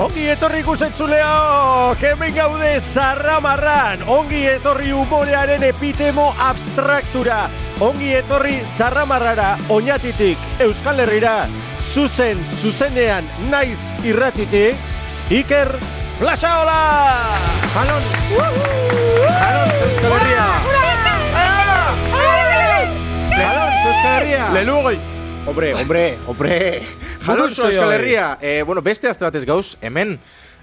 Ongi etorri ikusentzuleo, hemen gaude zarramarran, ongi etorri humorearen epitemo abstraktura, ongi etorri zarramarrara, oinatitik, Euskal Herrira, zuzen, zuzenean, naiz irratitik, Iker Plasaola! Jalon! Jalon, Euskal Herria! Jalon, Euskal Herria! Lelugoi. Hombre, hombre, hombre. Buruzo Euskal. Herria. Eh, bueno, beste azte batez gauz, hemen,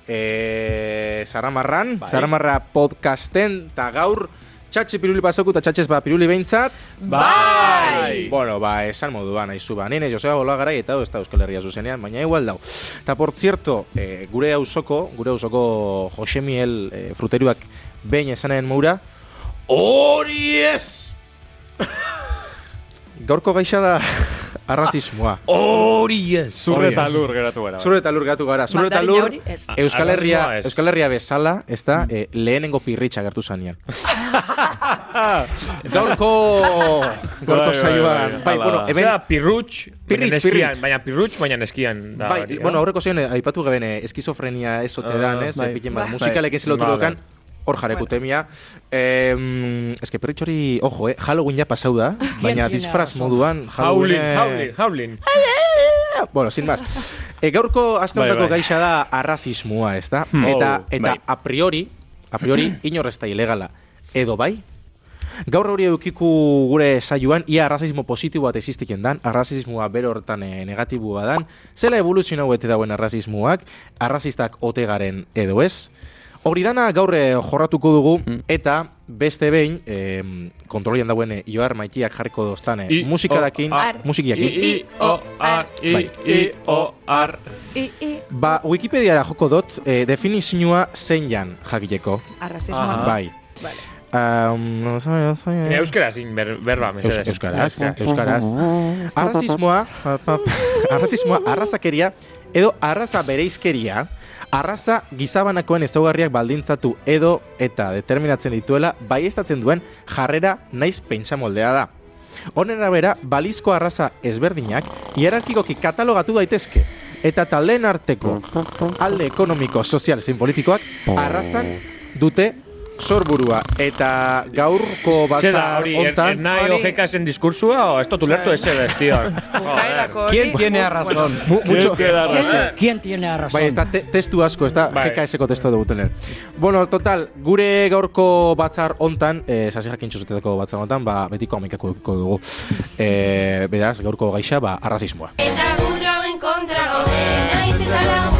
eh, Zaramarran, Bai. Zaramarra podcasten, eta gaur, txatxe piruli pasoku eta txatxez ba piruli behintzat. Bai! Bueno, ba, esan moduan, aizu ba. Nene, Joseba Bola garai eta ez da Euskal Herria zuzenean, baina igual dau. Eta, por cierto, eh, gure hausoko, gure hausoko Josemiel eh, fruteruak behin esanen moura, hori ez! Gaurko gaixa da arrazismoa. Hori ez. Zurre eta lur geratu gara. Zure eta lur gatu gara. Zure eta lur. Euskal Herria. Euskal Herria bezala, ez da, eh, lehenengo pirritxa gertu zanean. gaurko, gaurko Bai, bai, saioan. bai, Bai, hala bueno, hemen, Osea, pirrutx, baina Pirritx, neskian, pirritx. baina pirrutx, baina neskian da bai, bueno, eh? aurreko zion, aipatu geben, eh, eskizofrenia ez ote Ah, dan, ez, bai. pikin bat, Bai. musikalek ez lotu Vale. dokan, hor jarekutemia. Eh, ez que ojo, eh, Halloween ja pasau da, baina disfraz moduan, Howling, eh, howling, howling. Bueno, sin más. E, gaurko aste Bai, hontako bai. gaixa da arrazismoa, ez da? Hmm. Eta, Oh, eta bai. a priori, a priori, inorrezta ilegala. Edo bai? Gaur hori eukiku gure saioan, ia arrazismo positibo bat existiken dan, arrazismoa bero hortan eh, negatibua dan, zela evoluzionau ete dauen arrazismoak, arrazistak ote garen edo ez. Hori dana gaur eh, jorratuko dugu, eta beste behin, eh, kontrolian dauen Joar Maitiak jarriko doztan eh, I, musikadakin, musikiakin. I, O, A, I, Bai. I, O, R. I, i, Ba, Wikipediara joko dut, eh, definizioa zein jan jakileko. arrazismoa. Aha. Bai. Vale. Um, sin ber, berba, mesedez. euskaraz, euskaraz. Pa, arrazismoa, arrazakeria, edo arraza bereizkeria, arraza gizabanakoen ezaugarriak baldintzatu edo eta determinatzen dituela baiestatzen duen jarrera naiz pentsamoldea da. Honen arabera, balizko arraza ezberdinak hierarkikoki katalogatu daitezke eta taldeen arteko alde ekonomiko, sozial zein politikoak arrazan dute sorburua eta gaurko hori, er, hontan ernai Hori- ojeka esen diskursua, o esto tu lerto ese tío. ¿Quién tiene a razón? mu, mucho, ¿Quién tiene a razón? Bai, te, testu asko, ez da Bai. GKS-ko testu dugutenen. Bueno, total, gure gaurko batzar hontan, eh, sasi jakin txuzutetako batzar hontan, ba, betiko amikako dugu. Eh, beraz, gaurko gaixa, ba, arrazismoa. Eta guroen kontra gaude, naiz eta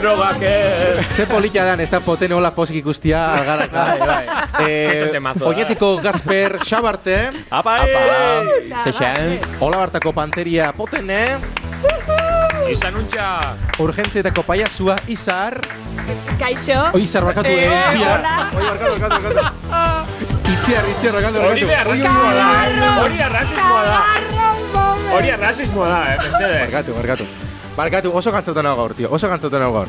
drogak ez. Ze polita dan, ez da poten hola posik ikustia algaraka. Bai, bai. Eh, da. oinetiko Gasper Xabarte, Apa, Zexan. hola bartako panteria potene, Izan untxa. urgentzietako paiasua Izar, Kaixo. oi Izar barkatu, Eh, eh, Itziar. hola. Oi, barkatu, barkatu, barkatu. Itziar, Itziar, barkatu, Hori barkatu. arrasismoa da. Hori arrasismoa da. Hori arrasismoa da, eh, mesedez. Barkatu, barkatu. Barkatu, oso gantzotan hau gaur, tio. Oso gantzotan hau gaur.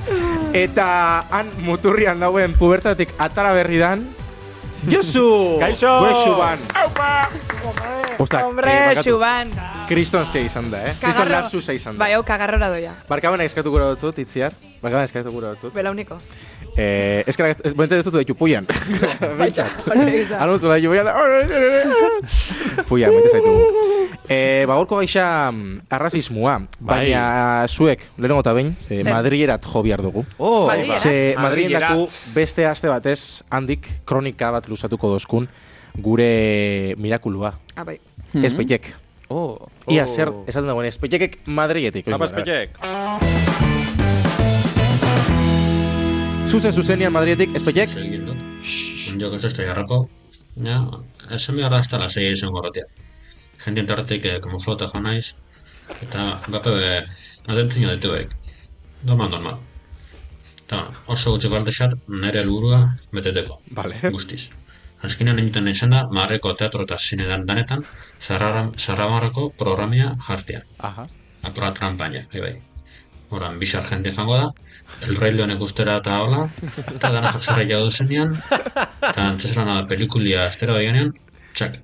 Eta han muturrian dauen pubertatik atara berri dan, Josu! Kaixo! Gure xuban. Ostak, Hombre, eh. Xuban. Kriston zei izan da, eh? Kriston Kagarro. lapsusa izan da. Bai, hau kagarrora doia. Barkaban eskatu gura dutzut, itziar. Barkaban eskatu gura dutzut. Belauniko. Eh, eskara, ez, bentsa ez dut ditu puian. Baita, hori izan. Alonso da, puian. Puian, maite zaitu. Eh, ba, gaurko gaixa mm, arrazismoa, baina zuek, lehenengo eta behin, eh? Madrierat jo behar dugu. Oh, Madrid. Ze Madrien daku beste aste batez handik kronika bat luzatuko dozkun gure mirakulua. Ah, bai. Espeiek. oh. Ia zer, esaten dagoen, espeiekek Madrietik. Apa, espetxek. Zuzen zuzenian Madrietik, espeiek. Jo, ez da garrako. Ja, esan behar hasta la sei izango horretia. Jendien tartik, eh, como flota joan naiz. Eta, gape, eh, atentzio dituek. Normal, normal. Eta, oso gutxi baldexat, nire helburua beteteko. Vale. Guztiz. Azkenean egiten izan da, marreko teatro eta zine dan danetan, Zarramarrako programia jartia. Aha. apura trampaina, bai, bai. Horan, bizar jente fango da, el rey leonek ustera eta hola, eta dana jaksarra jau duzenean, eta antzeslan da pelikulia estera baianean, txak.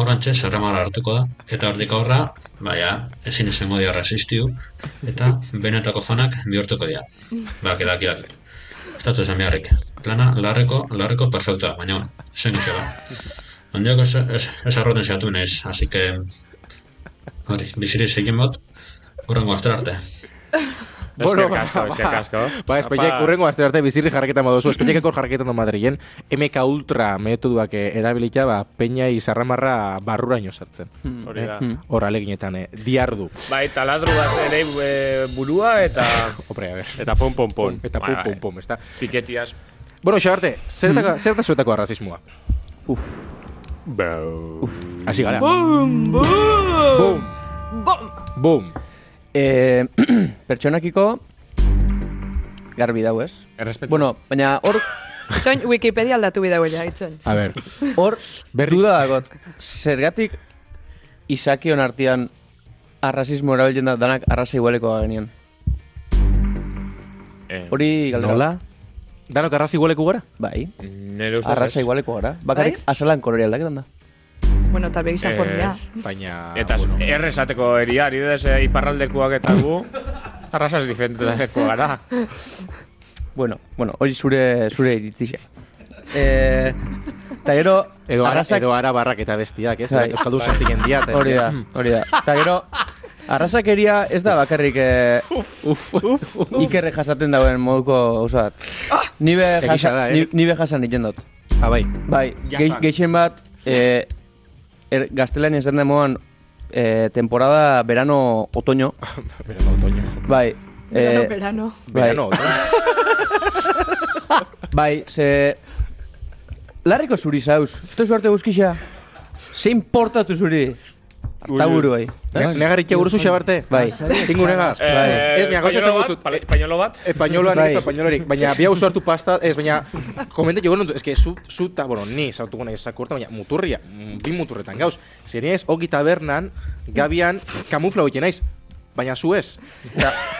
Horan txe, zerramara hartuko da, eta hortik aurra, baina, ezin izango dira resistiu, eta benetako fanak bihurtuko dira. Ba, kedak irak. Estatu esan beharrik. Plana, larreko, larreko perfecta, baina, zen gizio ba. Ondiok ez, ez, ez arroten zeatu naiz, así que, hori, biziri segin bot, urrengo astera arte. Eskerrik asko, eskerrik asko. Ba, espeiek Apa. urrengo azte arte bizirri jarraketan badozu, espeiek ekor jarraketan do Madrilen, MK Ultra metoduak eh, erabilita, ba, peina izarramarra barruraino sartzen. Hori da. Hor aleginetan, eh, diardu. Bai, taladru bat ere e, burua eta... Hombre, a ver. Eta pom pom pom. Eta Bai, pum, bai. pum, pum, ezta? Piketiaz. Bueno, xabarte, zertako, zer da zuetako arrazismoa? Bau. Hasi gara. Bum, bum, Boom, bum. boom. Eh, pertsonakiko garbi dau, ez? Errespetu. Bueno, baina hor Itxoin, Wikipedia aldatu bidau ja, itxoin. A ver, hor Berriz. duda dagot. Zergatik izakion artean arrasismo erabiltzen da danak arrasa igualeko genien. Eh, Hori galdera. nola? Danok arrazi igualeku gara? Bai. Nere ustez Arrasa igualeko gara. Bakarrik Bai? azalan kolore aldaketan da. Bueno, tal vez izan Eh, formea. Baina, Eta bueno, errezateko eria, adibidez eh, iparraldekoak eta gu, arrasaz diferentetako gara. Bueno, bueno, hori zure zure iritzia. Eh, eta gero edo, ara, arrasak- edo ara barrak eta bestiak, ez? Bai. Euskaldun sartiken dia. eta ez Hori da, hori da. Eta gero, arrasakeria ez da bakarrik eh, ikerre jasaten dauen moduko gauza bat. Ni be Egia jasa, da, eh? ni, ni be jasan egiten dut. Ah, bai. Bai, ge, gehien bat, eh, er, gaztelanian esan da moan, eh, temporada verano otoño. Verano, otoño. Bai, Verano, eh, verano. bai, Verano, otoño. bai, ze... Larriko zuri zauz, ez duzu arte guzkixa? Ze importatu zuri? Artaburu, bai. Ne- Negarritia guruzu xabarte? Bai. Tingu negaz? Eh, Ez, baina gauza pañolo esan bat, gutzut. pal- pañolo bat. Espainola Bai. bai. espainolarik, baina bi hau hartu pasta, ez, baina komente jo ez que zu, zu ta, bueno, ni sartu gona izak urte, baina muturria, bi muturretan gauz. Zeri ez, hogi tabernan, gabian, kamufla hoiten naiz, baina zu ez.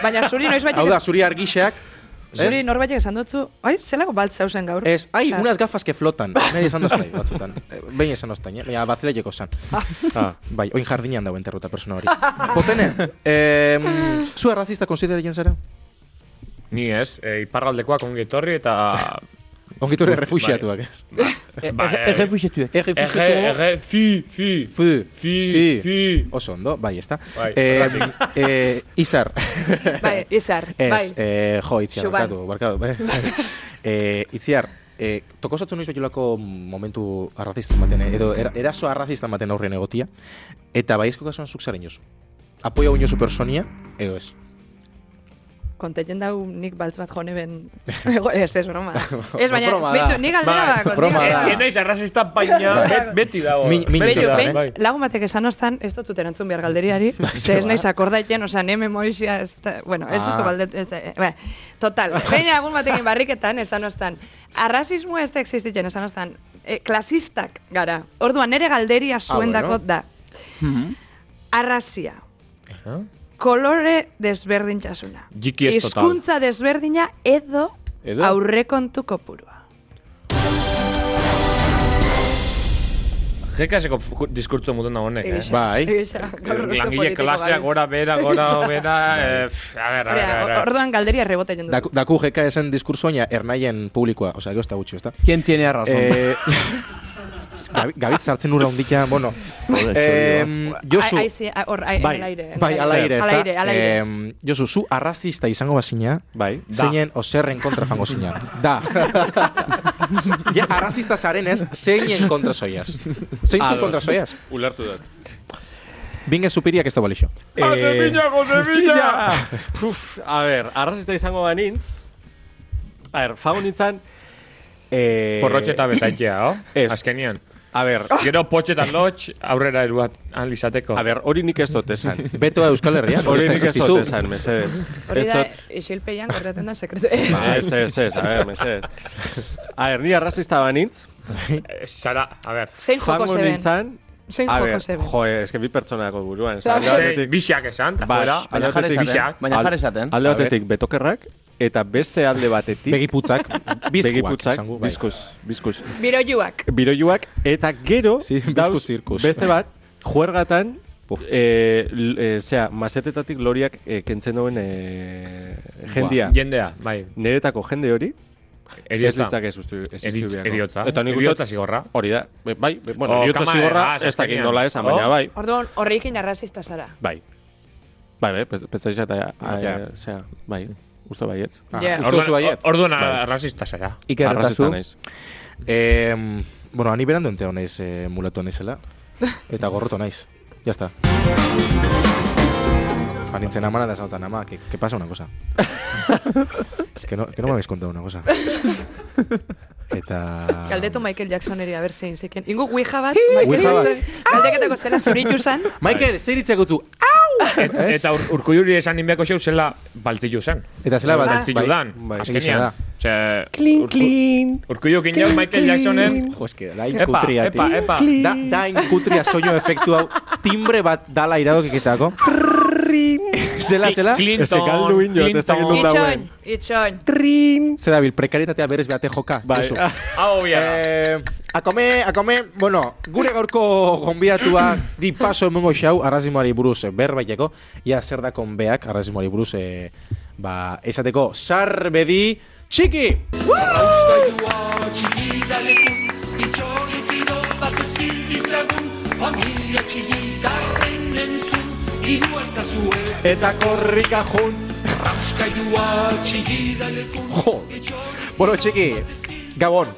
Baina zuri noiz hau da, zuri argixeak, zuri norbaitek esan dutzu, ai, zelako balt zauzen gaur. Ez, ai, Ah. unas gafas que flotan. Nahi esan doztai, batzutan. Eh, Behin esan doztai, eh? baina bazileiko zan. Ah. Bai, oin jardinean dauen terruta persona hori. Potene, eh, zu arrazista konsideratzen zara? Ni ez, e, iparraldekoak ongi etorri eta... Ongiturri refuxiatuak, ez? Ba, eh. Ege Ege, fuxiatu... ege, fi, fi, Fu, fi, fi. Oso ondo, bai, ezta. Bai, eh, eh, Izar. Bai, izar, Ez, bai. eh, jo, itziar, barkatu, barkatu. bai. eh, itziar, eh, tokosatzen noiz betulako momentu arrazista baten, eh, edo era, eraso arrazista baten aurrean egotia, eta baizko kasuan zuk zaren jozu. Apoia uñozu personia, edo ez. Kontetzen dau nik baltz bat jone ben... Ez, ez, broma. Ez, baina, beitu, nik aldera Bai, ba, broma da. Eh, naiz arrazista baina bet, beti dago. Min- min Beti dago, bai. Lagun batek esan ostan, ez dut zuten entzun behar galderiari, ze ez naiz akordaiten, oza, ne memorisia, ez da, bueno, ez dut Ah. da, eh, bai, total, behin lagun batekin barriketan, esan ostan, arrazismo ez da existitzen, esan ostan, eh, klasistak gara. Orduan, nere galderia zuen Ah, bueno. dakot da. Arrazia, Ah. Kolore desberdintasuna. Jiki ez total. Hizkuntza desberdina edo, Edo? aurrekontu kopurua. Jekaseko diskurtso muten da honek, eh? Bai. Langile klasea gora bera, gora bera, eh, a ver, a ver, a Hori ver, da, a ver. Orduan galderia rebota egin Daku, daku jeka esen diskurso baina ernaien publikoa, osea, gozta gutxi, ezta? ¿Quién tiene razón? Eh, Gabit sartzen ura ondika, bueno. eh, Josu, hor, bai, al aire. bai, al aire, Al ezta? aire, al aire. Em, Josu, zu arrazista izango bazina, Bai, da. zeinen oserren kontra fango zina. Da. ja, arrazista zaren ez, zeinen kontra zoiaz. Zein zu kontra zoiaz? Ulertu dut. Bingen supiriak ez da balixo. Josefina, Josefina! Puf, a ber, arrazista izango banintz. A ber, fago nintzen... Eh, Porrotxeta betaitea, oh? Ez. Azkenian. A ber, Gero potxetan lotx, aurrera eruat alizateko. a ber, hori nik ez dut esan. Betoa Euskal Herria, Hori nik ez dut esan, mesedez. Hori da, isilpeian gertatzen da sekretu. Ba, ez, ez, ez, a ber, mesedez. A ber, ni arrazista banintz, Zara, a ber. Zein joko fango zeben? nintzen, Zein A joko ver, zebe. jo, eske bi pertsonako buruan. Bixak esan, Bai, fuera. Baina jarri batetik- esaten. Baina al- jarri esaten. Alde batetik betokerrak, eta beste alde batetik Begiputzak, begiputzak, bai. bizkus, bizkus. Biroiuak. Biroiuak, eta gero, Sí, dauz zirkus. beste bat, juergatan, eh, eh, zera, mazetetatik loriak eh, kentzen duen eh, jendia. Jendea, bai. Niretako jende hori, Eriotza. ez ustu, ez Eriotza. Eta nik Eriotza uste, zigorra. hori da, bai, bueno, Oh, eriotza zigorra, ah, ez dakit nola esan, baina Oh. bai, Orduan, horreikin arrazista zara. bai. Bai, bai, pentsa eta, Ja. eh, zera, bai, uste baietz. Ah, uste duzu baietz? Orduan Bai. arrazista zara. Iker Arrazista naiz. Eh, bueno, ani berandu enteo naiz eh, mulatu naizela. Eta gorroto naiz. Ya está. Janintzen amana da esan ama, que, que pasa una cosa. es que no, que no me habéis contado una cosa. Eta... Galdetu Michael Jacksoneri, a ber zein zeken. Ingo Ouija bat, Michael Ouija bat. Jacksoneri. Galdeketako zera zuritu zan. Michael, zer itzeko zu? Et, eta ur, urkuyuri esan inbeako xeu zela baltzilu zen. Eta zela bat, Baltzilu dan, bai. Egia azkenean. da. Ose, Clean, clean. Urkuyukin jau Michael Jacksonen. Jo, eske, da Epa, inkutria, epa, tío. epa. Da, da inkutria soinu efektu hau timbre bat dala iradokiketako. Zela, zela? Clinton, Ez que galdu inot, ez non Clinton. dagoen. Itxoin, itxoin. Trin. Zer dabil, prekaritatea berez beate joka. Bai. Hau bia. Eh, a comer, a comer, bueno, gure gaurko gonbidatua di paso emongo xau arrazimoari buruz eh, berbaiteko. Ia zer da konbeak arrazimoari buruz eh, ba, esateko sarbedi txiki! Eta korrika jun. Jo. Bueno, txiki, gabon.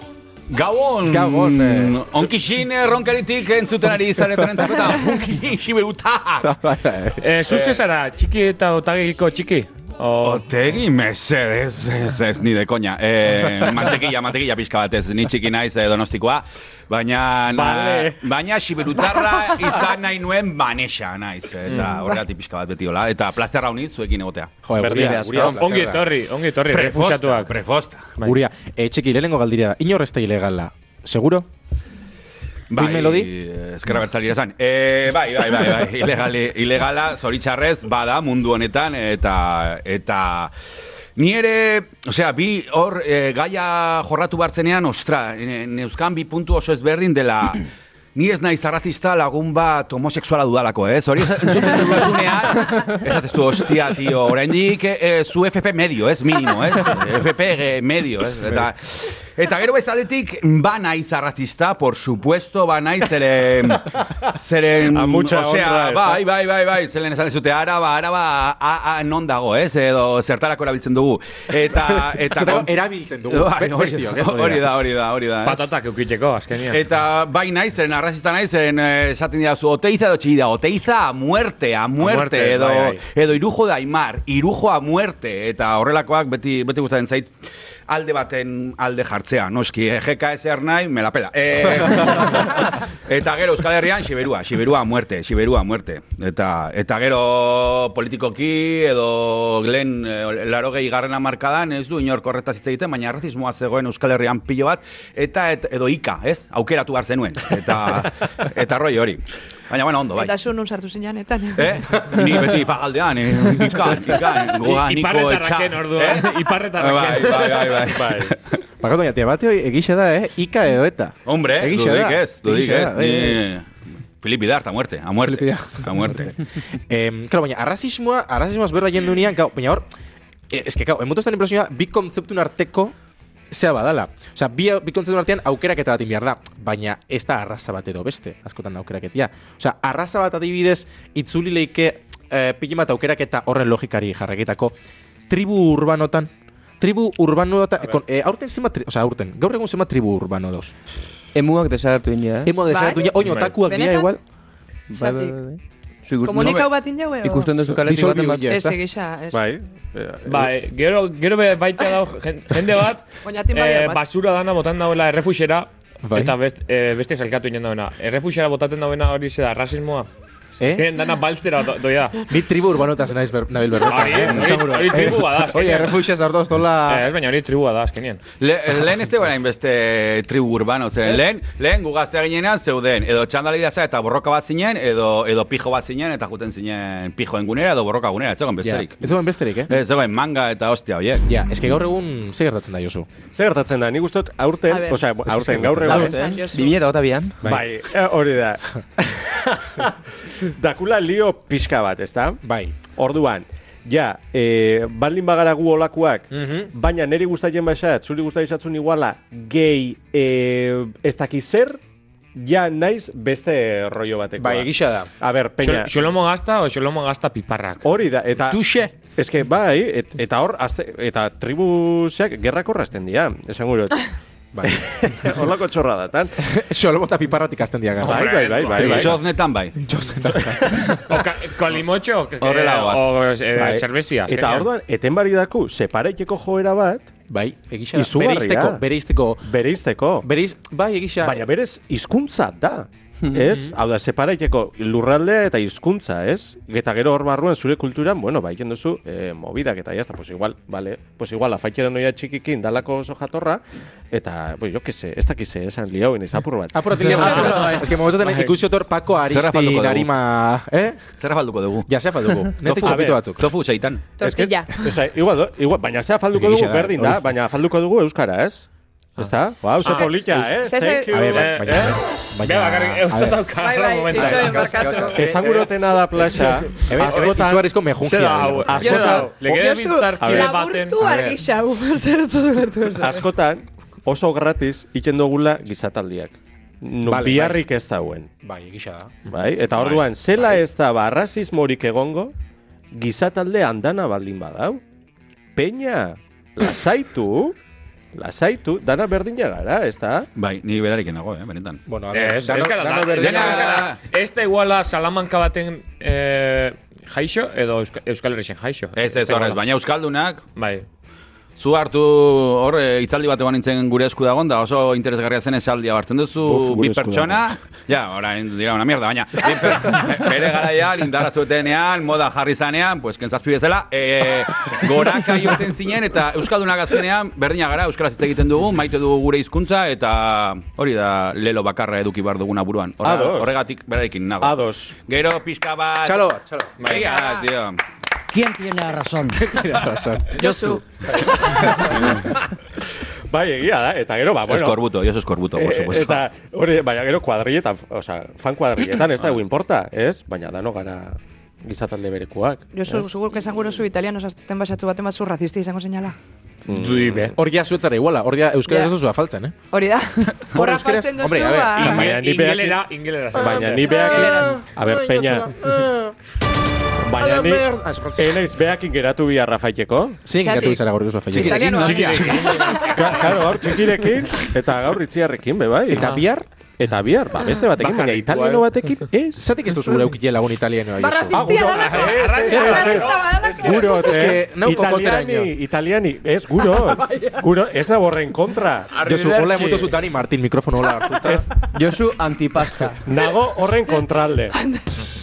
Gabon! Gabon, eh. Onkixin erronkaritik entzuten ari zareten entzako eta onki xiberutak! Eh, Zuze zara, txiki eta otagiko txiki? O, Otegi, mesedez, ez, ez, ni de koña. Eh, mantekilla, mantekilla pixka bat ez, ni txiki naiz eh, donostikoa. Baina, Vale. baina xiberutarra izan nahi nuen banexa naiz. Eta horregatik pixka bat beti hola. Eta plazerra honi zuekin egotea. Jo, Berdin guria, ongi etorri, ongi etorri, refusatuak. prefosta. Guria, eh, txiki, lehenengo galdiria da. Inor ez da ilegala. Seguro? Bai, eh, Ezkerra bertzalira esan. E, bai, bai, bai, bai. Ilegali, ilegala, zoritxarrez, bada mundu honetan, eta... eta Ni ere, osea, bi hor e, gaia jorratu bartzenean, ostra, ne- neuzkan bi puntu oso ezberdin dela... Ni ez naiz arrazista lagun bat homosexuala dudalako, ez? Hori ez- entzuten duzunean, esatezu, hostia, tio, oraindik e, zu FP medio, ez? Minimo, ez? FP eh, medio, ez? Eta, eta gero bezaletik, ba naiz por supuesto, ba naiz, zeren... Zeren, A mucha osea, honra, bai, bai, bai, bai, zelen esan dizute, araba, araba, a, a, non dago, ez? Edo zertarako erabiltzen dugu. Eta, eta... Zertako erabiltzen dugu. Bai, bestiok, ez? hori da, hori da, hori da. Patatak eukiteko, azkenian. Eta bai naiz, zeren arrazista naiz, zeren eh, esaten didazu, oteiza edo txida, oteiza a muerte, a muerte, muerte, edo, bai, bai. edo irujo da aimar, irujo a muerte, eta horrelakoak beti, beti gustatzen zait, alde baten alde jartzea, noski, eh, GKS nahi, me la pela. Eh, eta gero Euskal Herrian, Siberua, Siberua muerte, Siberua muerte. Eta, eta gero politikoki edo Glen eh, laro gehi garrena markadan, ez du inor korretaz hitz egiten, baina arrazismoa zegoen Euskal Herrian pilo bat, eta et, edo ika, ez? Aukeratu behar zenuen. Eta, eta roi hori. Baina, bueno, ondo, bai. Eta zu nun sartu zineanetan. Eh? Ni beti ipagaldean, eh? Ikan, ikan, goga, niko Iparretarraken orduan, Eh? iparretarraken. Bai, bai, bai, bai. Bakatu, baina, tia bate hoi egixe da, eh? Ika edo eta. Hombre, Egixe dudik da. ez, dudik Egixe ez. da, bai, bai. Ni... Filip Bidart, a muerte, a muerte. A muerte. Eh, claro, baina, arrazismoa, arrazismoaz berra jendu nian, baina hor, eh, es que, gau, emotu estan impresioa, bi kontzeptun arteko, zea badala. Osea, bi, bi kontzeptun artean aukeraketa bat behar da, baina ez da arraza bat edo beste, askotan aukeraketia. Osea, arraza bat adibidez, itzuli leike, eh, pili bat aukeraketa horren logikari jarraketako, tribu urbanotan, tribu urbanotan, kon, eh, aurten zenbat, tri, osea, aurten, gaur egun zenbat tribu urbano dos. Emuak desagertu india, eh? Emo desagertu Bai? ja, oin Bai. otakuak dira igual. Bai, bai, bai, bai. Komunikau bat injaue? o? Ikusten duzu kaletik bat. ja. Ez, da? egisa, ez. Bai. eh, Bai, gero, gero be, baita dau jen- jende bat, Oñatin eh, basura dana botan dauela errefuxera, Bai. eta best, eh, beste zelkatu inen dauena. Errefuxera botaten dauena hori ze da, rasismoa. Eh? Azkenean dana baltzera do- doia. Ni tribu urbanotaz naiz ber, nabil berbetan. Hori, eh? hori- tribua da, Oye, azkenean. refugias ardoz Eh, dola... ez baina hori tribua da, azkenean. Le, lehen ez zegoen hainbeste tribu urbano, zen lehen, lehen gugaztea ginenean zeuden, edo txandali za eta borroka bat zinen, edo, edo pijo bat zinen, eta juten zinen pijoen gunera, edo borroka gunera, ez zegoen besterik. ez zegoen besterik, eh? Ez zegoen manga eta hostia, oie. Ja, eske gaur egun ze gertatzen da, Josu? Zer gertatzen da, nik ustot aurten, osea, Ez aurten, gaur egun, da. Esan, Josu. Bibila eta gota bian. bai, eh, hori da. Dakula lio pixka bat, ezta? Bai. Orduan, ja, e, baldin bagara gu olakoak, Mhm. baina niri gustatzen baxat, zuri gustatzen iguala, gehi, e, ez dakiz zer, ja naiz beste rollo bateko. Bai, egisa da. A ber, peña, Xol- Xolomo gazta o xolomo gazta piparrak? hori da, eta... Tuxe! Eske, bai, et, eta hor, azte, eta tribuziak gerrak horrazten dira, esan gurot. Bai. Horlako txorra datan. Solo eta piparratik azten dira gara. Bai, bai, bai, bai, bai. Txoznetan bai. O ka, kolimotxo? Horrela goaz. O eh, Bai. zerbezia, Eta orduan, eten bari daku, separaiteko joera bat, Bai, egisa. Bereizteko, bereizteko. bereizteko. Bereiz, bai, egisa. Baina berez, hizkuntza da. Ez? Hau da, separaiteko lurraldea eta hizkuntza, ez? Eta gero hor barruan zure kulturan, bueno, bai, duzu, eh, movidak eta jazta, pues igual, vale, pues igual, afaitxera noia txikikin dalako oso jatorra, eta, pues, jo que se, ez dakize, esan liauen izapur bat. Apuratik Sí, ah, bai. Ez que momentu Bai. ikusi otor falduko Aristi. Narima... Eh? Zerra falduko dugu. Ja, ze faldugu. Nete txopito A batzuk. Tofu. Ez que- Tortilla. Igual, igual, baina zea falduko dugu berdin da, baina falduko dugu euskara, ez? Ez da? Ba, oso Ah, polita, eh? ze- ze- Thank you. A ver, Eh, baina... eh? baina- bakarrik, ver. dauka. Bai, bai, momentu. itxoin, Gauza, barkatu. gauza. Ezagurotena da plaza, Hemen, askotan, izugarrizko Zer mejungia. hau, Askotan- zer da, hau, Josu, legebiltzarkide a ver. baten... Laburtu A ver. argi xau. Zer dut zubertu ez. askotan, oso gratis iten dugula gizataldiak. No, Vale, biharrik ez dauen. Bai, egisa da. Bai? Eta orduan, zela ez da ba, arrazismorik egongo, gizatalde andana baldin badau. Peña, lasaitu, lasaitu, dana berdina gara, ez da? Bai, ni berarik nago, eh, benetan. Bueno, a ver, Ez, dano- ez gara, dano da- berdina- gara, ez da iguala Salamanca baten eh, jaixo edo Euska, Euskal Herrixen jaixo. Ez, ez, horrez, baina Euskaldunak, Bai. Zu hartu hor e, hitzaldi bat egon nintzen gure esku dagoen, da oso interesgarria zen esaldia hartzen duzu Uf, gure bi pertsona, ja, orain dira una mierda, baina per, bere garaia lindara zuetenean, moda jarri zanean, pues kentzazpi bezala, e, goraka jotzen zinen, eta Euskaldunak azkenean, berdina gara, Euskaraz hitz egiten dugu, maite dugu gure hizkuntza eta hori da lelo bakarra eduki bar duguna buruan. Horregatik berarekin nago. Ados. Gero pixka bat... Txalo, txalo. Da, tío. ¿Quién tiene razón? Tienes razón. Josu. Bai, egia da, eta gero, ba, bueno. Eskorbuto, yo soy eskorbuto, por eh, supuesto. eta hori, baina gero kuadrilletan, osea, fan kuadrilletan, ez da, egu importa, ez? Baina dano gara gizatalde berekuak. Josu, zugur que esan gure zu italiano zaten basatzu baten bat zu razista izango seinala. Dui be. Hor ja zuetara iguala, hor ja euskaraz Ja. ez duzu afaltzen, eh? Hori da. Horra euskaraz- faltzen duzu, hombre, a ver, ba. Baina Baina ni beak- ingelera, ingelera. Baina ni beak... A ber, peña... Baina ni... Enaiz beakin geratu bi arrafaiteko. Zein Zergatik? gatu izara gaur duzu afaiek. Italianoa. Ka- Claro, gaur txikirekin, eta gaur itziarrekin, be bai. Eta bihar, Eta bihar, ba, beste batekin, baina italiano batekin, ez. zatik ez duzu gure eukile lagun italianoa, Josu? razistia guro- dalako. Ez, ez. Guro, Ez que eh, italiani, italiani, ez, guro, guro, ez da borren kontra. Josu, hola emoto zu Dani Martin mikrofono hola hartuta. Josu antipasta. nago horren kontralde.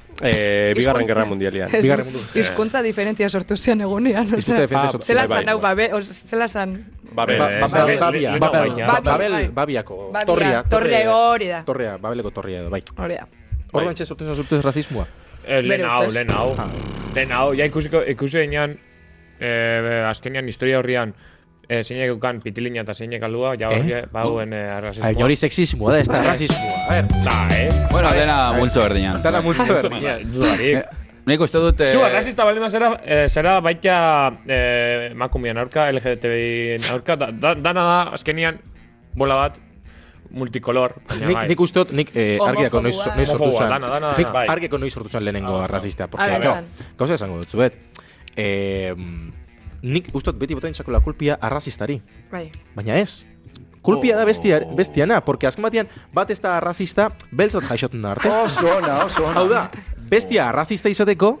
eh, Eh, bigarren gerra mundialian. Bigarren mundu. Hizkuntza diferentzia sortu zian egunean. Hizkuntza defende Ah, sortu Zela Bai, zan bai, hau, babe, os, zela zan... Babel. Ba- ba- ba- Babia, Babel, Ba- Babel, Babel, bai. Babiako, Babia, torria, torria, hori da. Torria, Babeleko torria edo, bai. Hori da. Orduan txe sortu zan sortu rasismoa. Eh, Lehen hau, lehen hau. Lehen hau, ja ikusiko, ikusi enean, eh, azkenean historia horrian, eh, zeinek eukan pitilina eta zeinek alua, ja Eh? horri bauen eh, arrazismoa. Ai, hori sexismoa da, ez da rasismoa. A ver, Da, eh? Bueno, dena multzo berdinan. dana multzo berdina. Dudarik. Nik uste dut... eh, Zu, arrazista baldin zera, eh, zera baita eh, emakumeen aurka, LGTBI aurka, da, da, dana da, azkenian, bola bat, multicolor. Nik, bai. nik uste dut, nik eh, argiako noiz, noiz sortu dana, dana, Nik bai. argiako noiz sortu zan lehenengo arrazista. Porque, Bai, claro, esan. gauza esango dut, zuet. Eh, nik ustot beti botain txakola kulpia arrazistari. Bai. Baina ez. Kulpia da bestia, bestiana, porque azken batean bat ez da arrazista, beltzat jaixoten da arte. Oso ona, oso ona. Hau da, bestia arrazista izateko,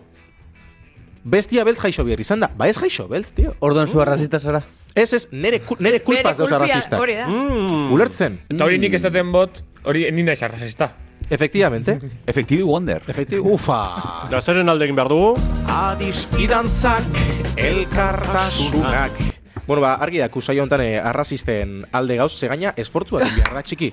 bestia beltz jaixo behar izan da. Ba ez jaixo beltz, tio. Orduan zu arrazista zara. Ez ez, nere, nere kulpaz dauz arrazista. hori da. Mm. Ulertzen. Eta hori nik ez daten bot, hori ni naiz arrazista. Efectivamente. Efectivi Wonder. Efecti, ufa. Da zeren alde egin behar dugu? Adiskidantzak, elkartasunak. Bueno, ba, argi da, kusaio honetan eh, arrazisten alde gauz, ze gaina esfortzu bat inbiarra txiki.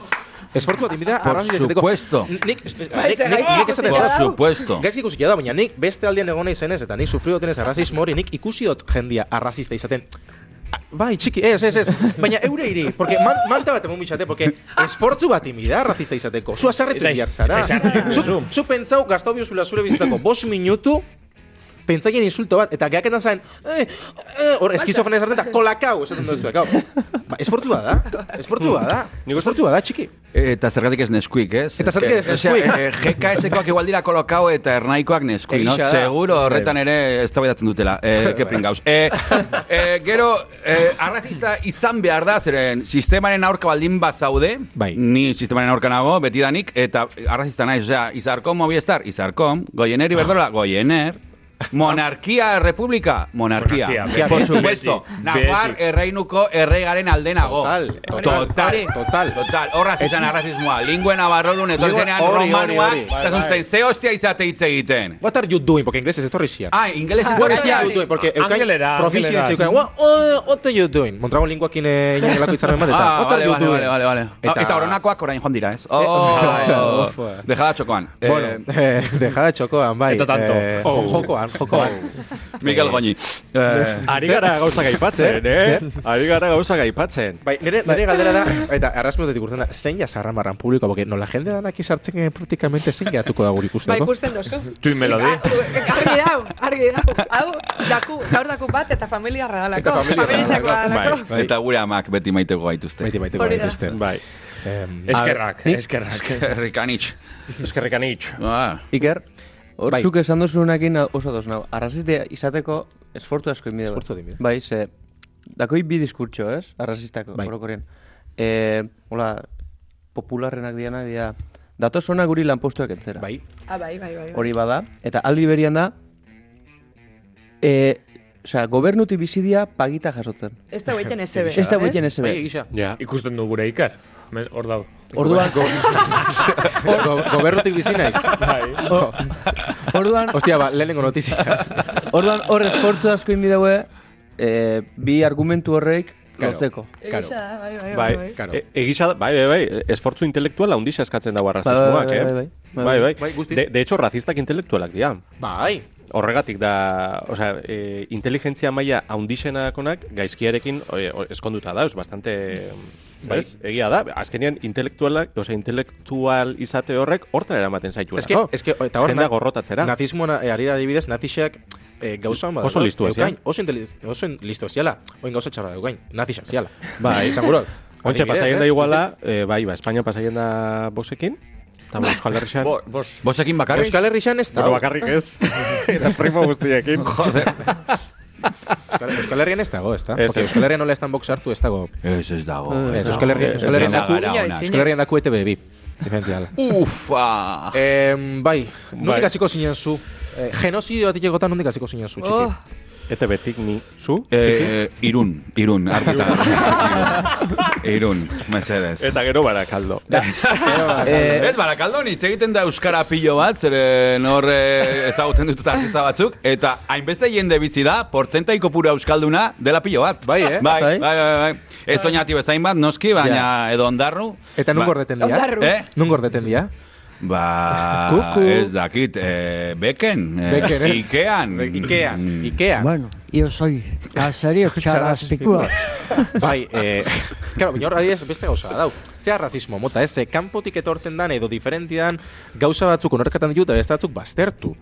Esfortzu bat inbiarra Por arrazista izateko. supuesto. Nik, nik, ze nik, gaizki nik esaten da. supuesto. Gaizki ikusi da, baina nik beste aldean egon naizenez, eta nik sufrido tenez arrazismo hori, nik ikusi dut jendia arrazista izaten. Bai, txiki, ez, ez, ez. Baina eure iri, porque man, manta bat emun bitxate, porque esfortzu bat imida arrazista izateko. Zu azarretu Eta iz- behar zara. Zu, pentsau, gaztau biozula zure bizitako bos minutu, pentsaien insulto bat, eta gehaketan zain, eh, eh, hor, eskizofrenez hartzen, eta kolakau, esaten duzu, kau. Ba, esfortzu bat da, esfortzu bat da, esfortzu bat da, txiki. Eta zergatik ez neskuik, ez? Eta zergatik ez Eh, osea, Nesquik. eh, GKS-koak igual dira kolokau eta ernaikoak neskuik, no? Seguro horretan ere ez dutela. Eh, ke pringauz. Eh, eh, gero, eh, arrazista izan behar da, zeren sistemaren aurka baldin bat zaude, Bai. ni sistemaren aurka nago, betidanik, eta arrazista naiz, osea, izarkom mobiestar, izarkom, goiener iberdrola, goiener, Monarkia, republika, monarkia. Monarkia, Por supuesto. beti, Nafar beti. erreinuko erregaren aldenago. Total, total, total, total. total. Horra izan arrazismoa. Lingüen abarrodun, etorri Lingua- zenean romanuak, eta zuntzen, ze hostia izate hitz egiten. What are you doing? Porque inglés ez etorri zian. Ah, ingeles Ah, What ez are you doing? Porque eukain proficiency angelera. eukain. What, oh, what are you doing? Montrago linguakin eh, ingelako itzarmen bat, eta Ah, what are vale, you vale, doing? vale, vale, vale. Eta- Eta, oronakoak orain joan dira, ez? bai, Oh, dejada txokoan. Bueno, Eh, eh, dejada txokoan, bai. Eta tanto. Eh, Oh. Jokoan, jokoan. Miguel Goñi. Eh, Ari gara gauzak aipatzen, eh? Ari gara gauzak aipatzen. Bai, nire, nire galdera da, eta arrazmotetik urtzen da, zein ja zarramarran publiko, porque nola jende danak izartzen eh, praktikamente zein jatuko da guri ikusteko. ikusten duzu. Tu melodi. Argi dau, argi dau. Hau, daku, gaur daku bat eta familiarra dalako. Eta Familiakoa dalako. dalako. Bai. Eta gure amak beti maiteko gaituzte. Maite maiteko gaituzte. Bai. Eskerrak, eskerrak. Rikanitx. Eskerrekan itx. Ah, Iker, hor Bai. zuk esan duzunekin oso dos nau. Arraziste izateko esfortu asko inbide. Esfortzu egin bide. Bai, ze, dakoi bi diskurtso, ez? Arrazistako, Bai. orokorrean. E, hola, popularrenak diana, dira, datoz ona guri lanpostuak entzera. Bai. Ah, bai, bai, bai. bai. Hori bada, eta aldi berian da, e, osea, gobernuti bizidia pagita jasotzen. Ez da gueiten SB. Ez da guetzen SB. Bai, egisa. Ja. Ikusten du gure Iker. Men- Hor dau. Orduan, Go, gobernutik bizi naiz. Bai. orduan, Ostia, ba, lehenengo notizia. orduan hor esfortzu asko inbideue, e, bi argumentu Claro. lotzeko. Egisa da, bai, bai, bai. Bai, bai. E, egisa, da- bai, bai, bai, esfortzu intelektuala handixa eskatzen dago arrazismoak, eh? bai, bai, Bai, bai. Bai. De, de hecho, razistak intelektualak dira. Bai. Horregatik da, osea, e, inteligentzia maila haundixenakonak gaizkiarekin e, o- eskonduta dauz, bastante, Bai. ez? Egia da, azkenean intelektualak, osea, intelektual izate horrek hortara eramaten zaituela. Ez que, eta hor, na- gorrotatzera. Nazismoan eh, ari da adibidez, nazixak eh, gauza hon bat. Oso Eukain, zian. Oso, oso in- listuak ziala. Oin gauza txarra daukain, nazixak ziala. Bai. Izan gurot. Ontxe, pasaien da ez? iguala, e, bai, ba, Espainia pasaien da bosekin, eta ba, Euskal Herrixan, Bo, bos. Bosekin bakarrik? Euskal Herrixan ez da. bueno, bakarrik ez, eta primo guztiekin. Euskal, Euskal Herrian ez dago, ez da? Ez, Porque ez. Euskal Herrian nola estan box hartu ez dago. Ez, ez dago. Ez, Euskal Herrian, Ez Euskal Herrian da daku, Euskal Herrian daku ETB bi. Diferentiala. Ufa! Em, bai, nondik Bai. hasiko zinen zu? Eh, genozidio bat itekotan nondik hasiko zinen zu, txiki? Oh, Eta betik ni, zu? Eh, irun, irun, argita. irun, irun, mesedez. Eta gero barakaldo. Eh, Ez, barakaldon hitz egiten da Euskara pilo bat, zeren hor eh, ezaguten ditut artista batzuk, eta hainbeste jende bizi da, portzentai kopura Euskalduna dela pilo bat. Bai, eh? Bai, bai, Bai. bai, bai. Ez oinati bezain bat, noski, baina edo ondarru. Eta nun Ba- gordeten dia? Ondarru. Eh? Nun gordeten dia? Ba, Kuku. ez dakit, eh, beken, eh, Beken, ez? Ikean. Ikean, Mm. Ikean. Bueno, yo soy caserio charrastikoa. bai, eh, claro, baina hor adibidez beste gauza dau. Zea razismo mota, ez? Ze kanpotik etorten dan edo diferentian gauza batzuk onorkatan ditu eta beste batzuk baztertu.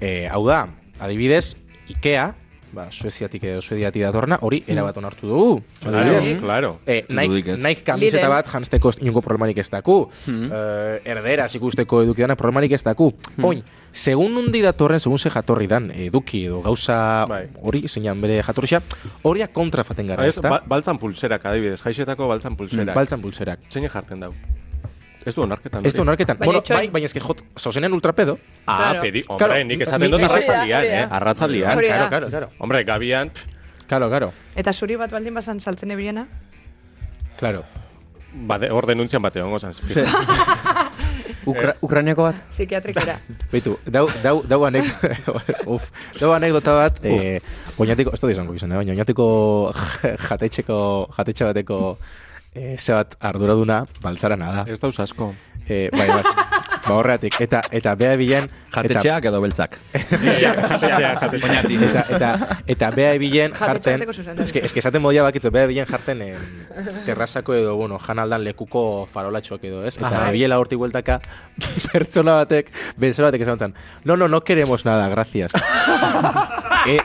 Eh, hau da, adibidez, Ikea, ba, Sueziatik edo Suediatik datorna, hori erabat onartu dugu. Claro, claro. Eh, Nike. Nike kamiseta bat janzteko inungo problemarik ez daku. Eh, erderaz ikusteko edukidanak problemarik ez daku. Oin, segun nundi datorren, segun ze jatorri dan, eduki edo gauza Bai. hori, zeinan bere jatorrixa, horiak kontra faten gara, da? ba, baltzan pulserak, adibidez, jaixetako baltzan pulserak. Baltzan pulserak. Zein jartzen dau? Ez du onarketan. Ez du onarketan. Baina Bueno, bai, baina eske jot, zauzenean ultrapedo. Ah, Claro. pedi, hombre, Claro, nik esaten ni- dut arratzaldian, eh? Arratzaldian. Claro, claro, claro. Hombre, gabian, Claro, claro. Eta zuri bat baldin bazan saltzen ebiliena? Claro. bade, hor denuntzian bate hongo zan. Ukra Ukrainiako bat? Psikiatrikera. Beitu, dau, dau, dau, anek, uf, dau anekdota bat, eh, oinatiko, ez da izango izan, eh, baina oinatiko jatetxeko, jatetxe bateko eh, ze bat arduraduna baltzarana da. Ez dauz asko. Eh, bai, bai. Ba horreatik, eta, eta bea bilen... Jatetxeak edo beltzak. Jatetxeak, jatetxeak. Eta, eta, eta bea bilen jarten... Eske, eske esaten modia bakitzu, bea bilen jarten em, terrazako edo, bueno, janaldan lekuko farolatxoak edo, ez? Eta Aha. biela hortik bueltaka pertsona batek, bezero batek esan zen, no, no, no queremos nada, gracias. e,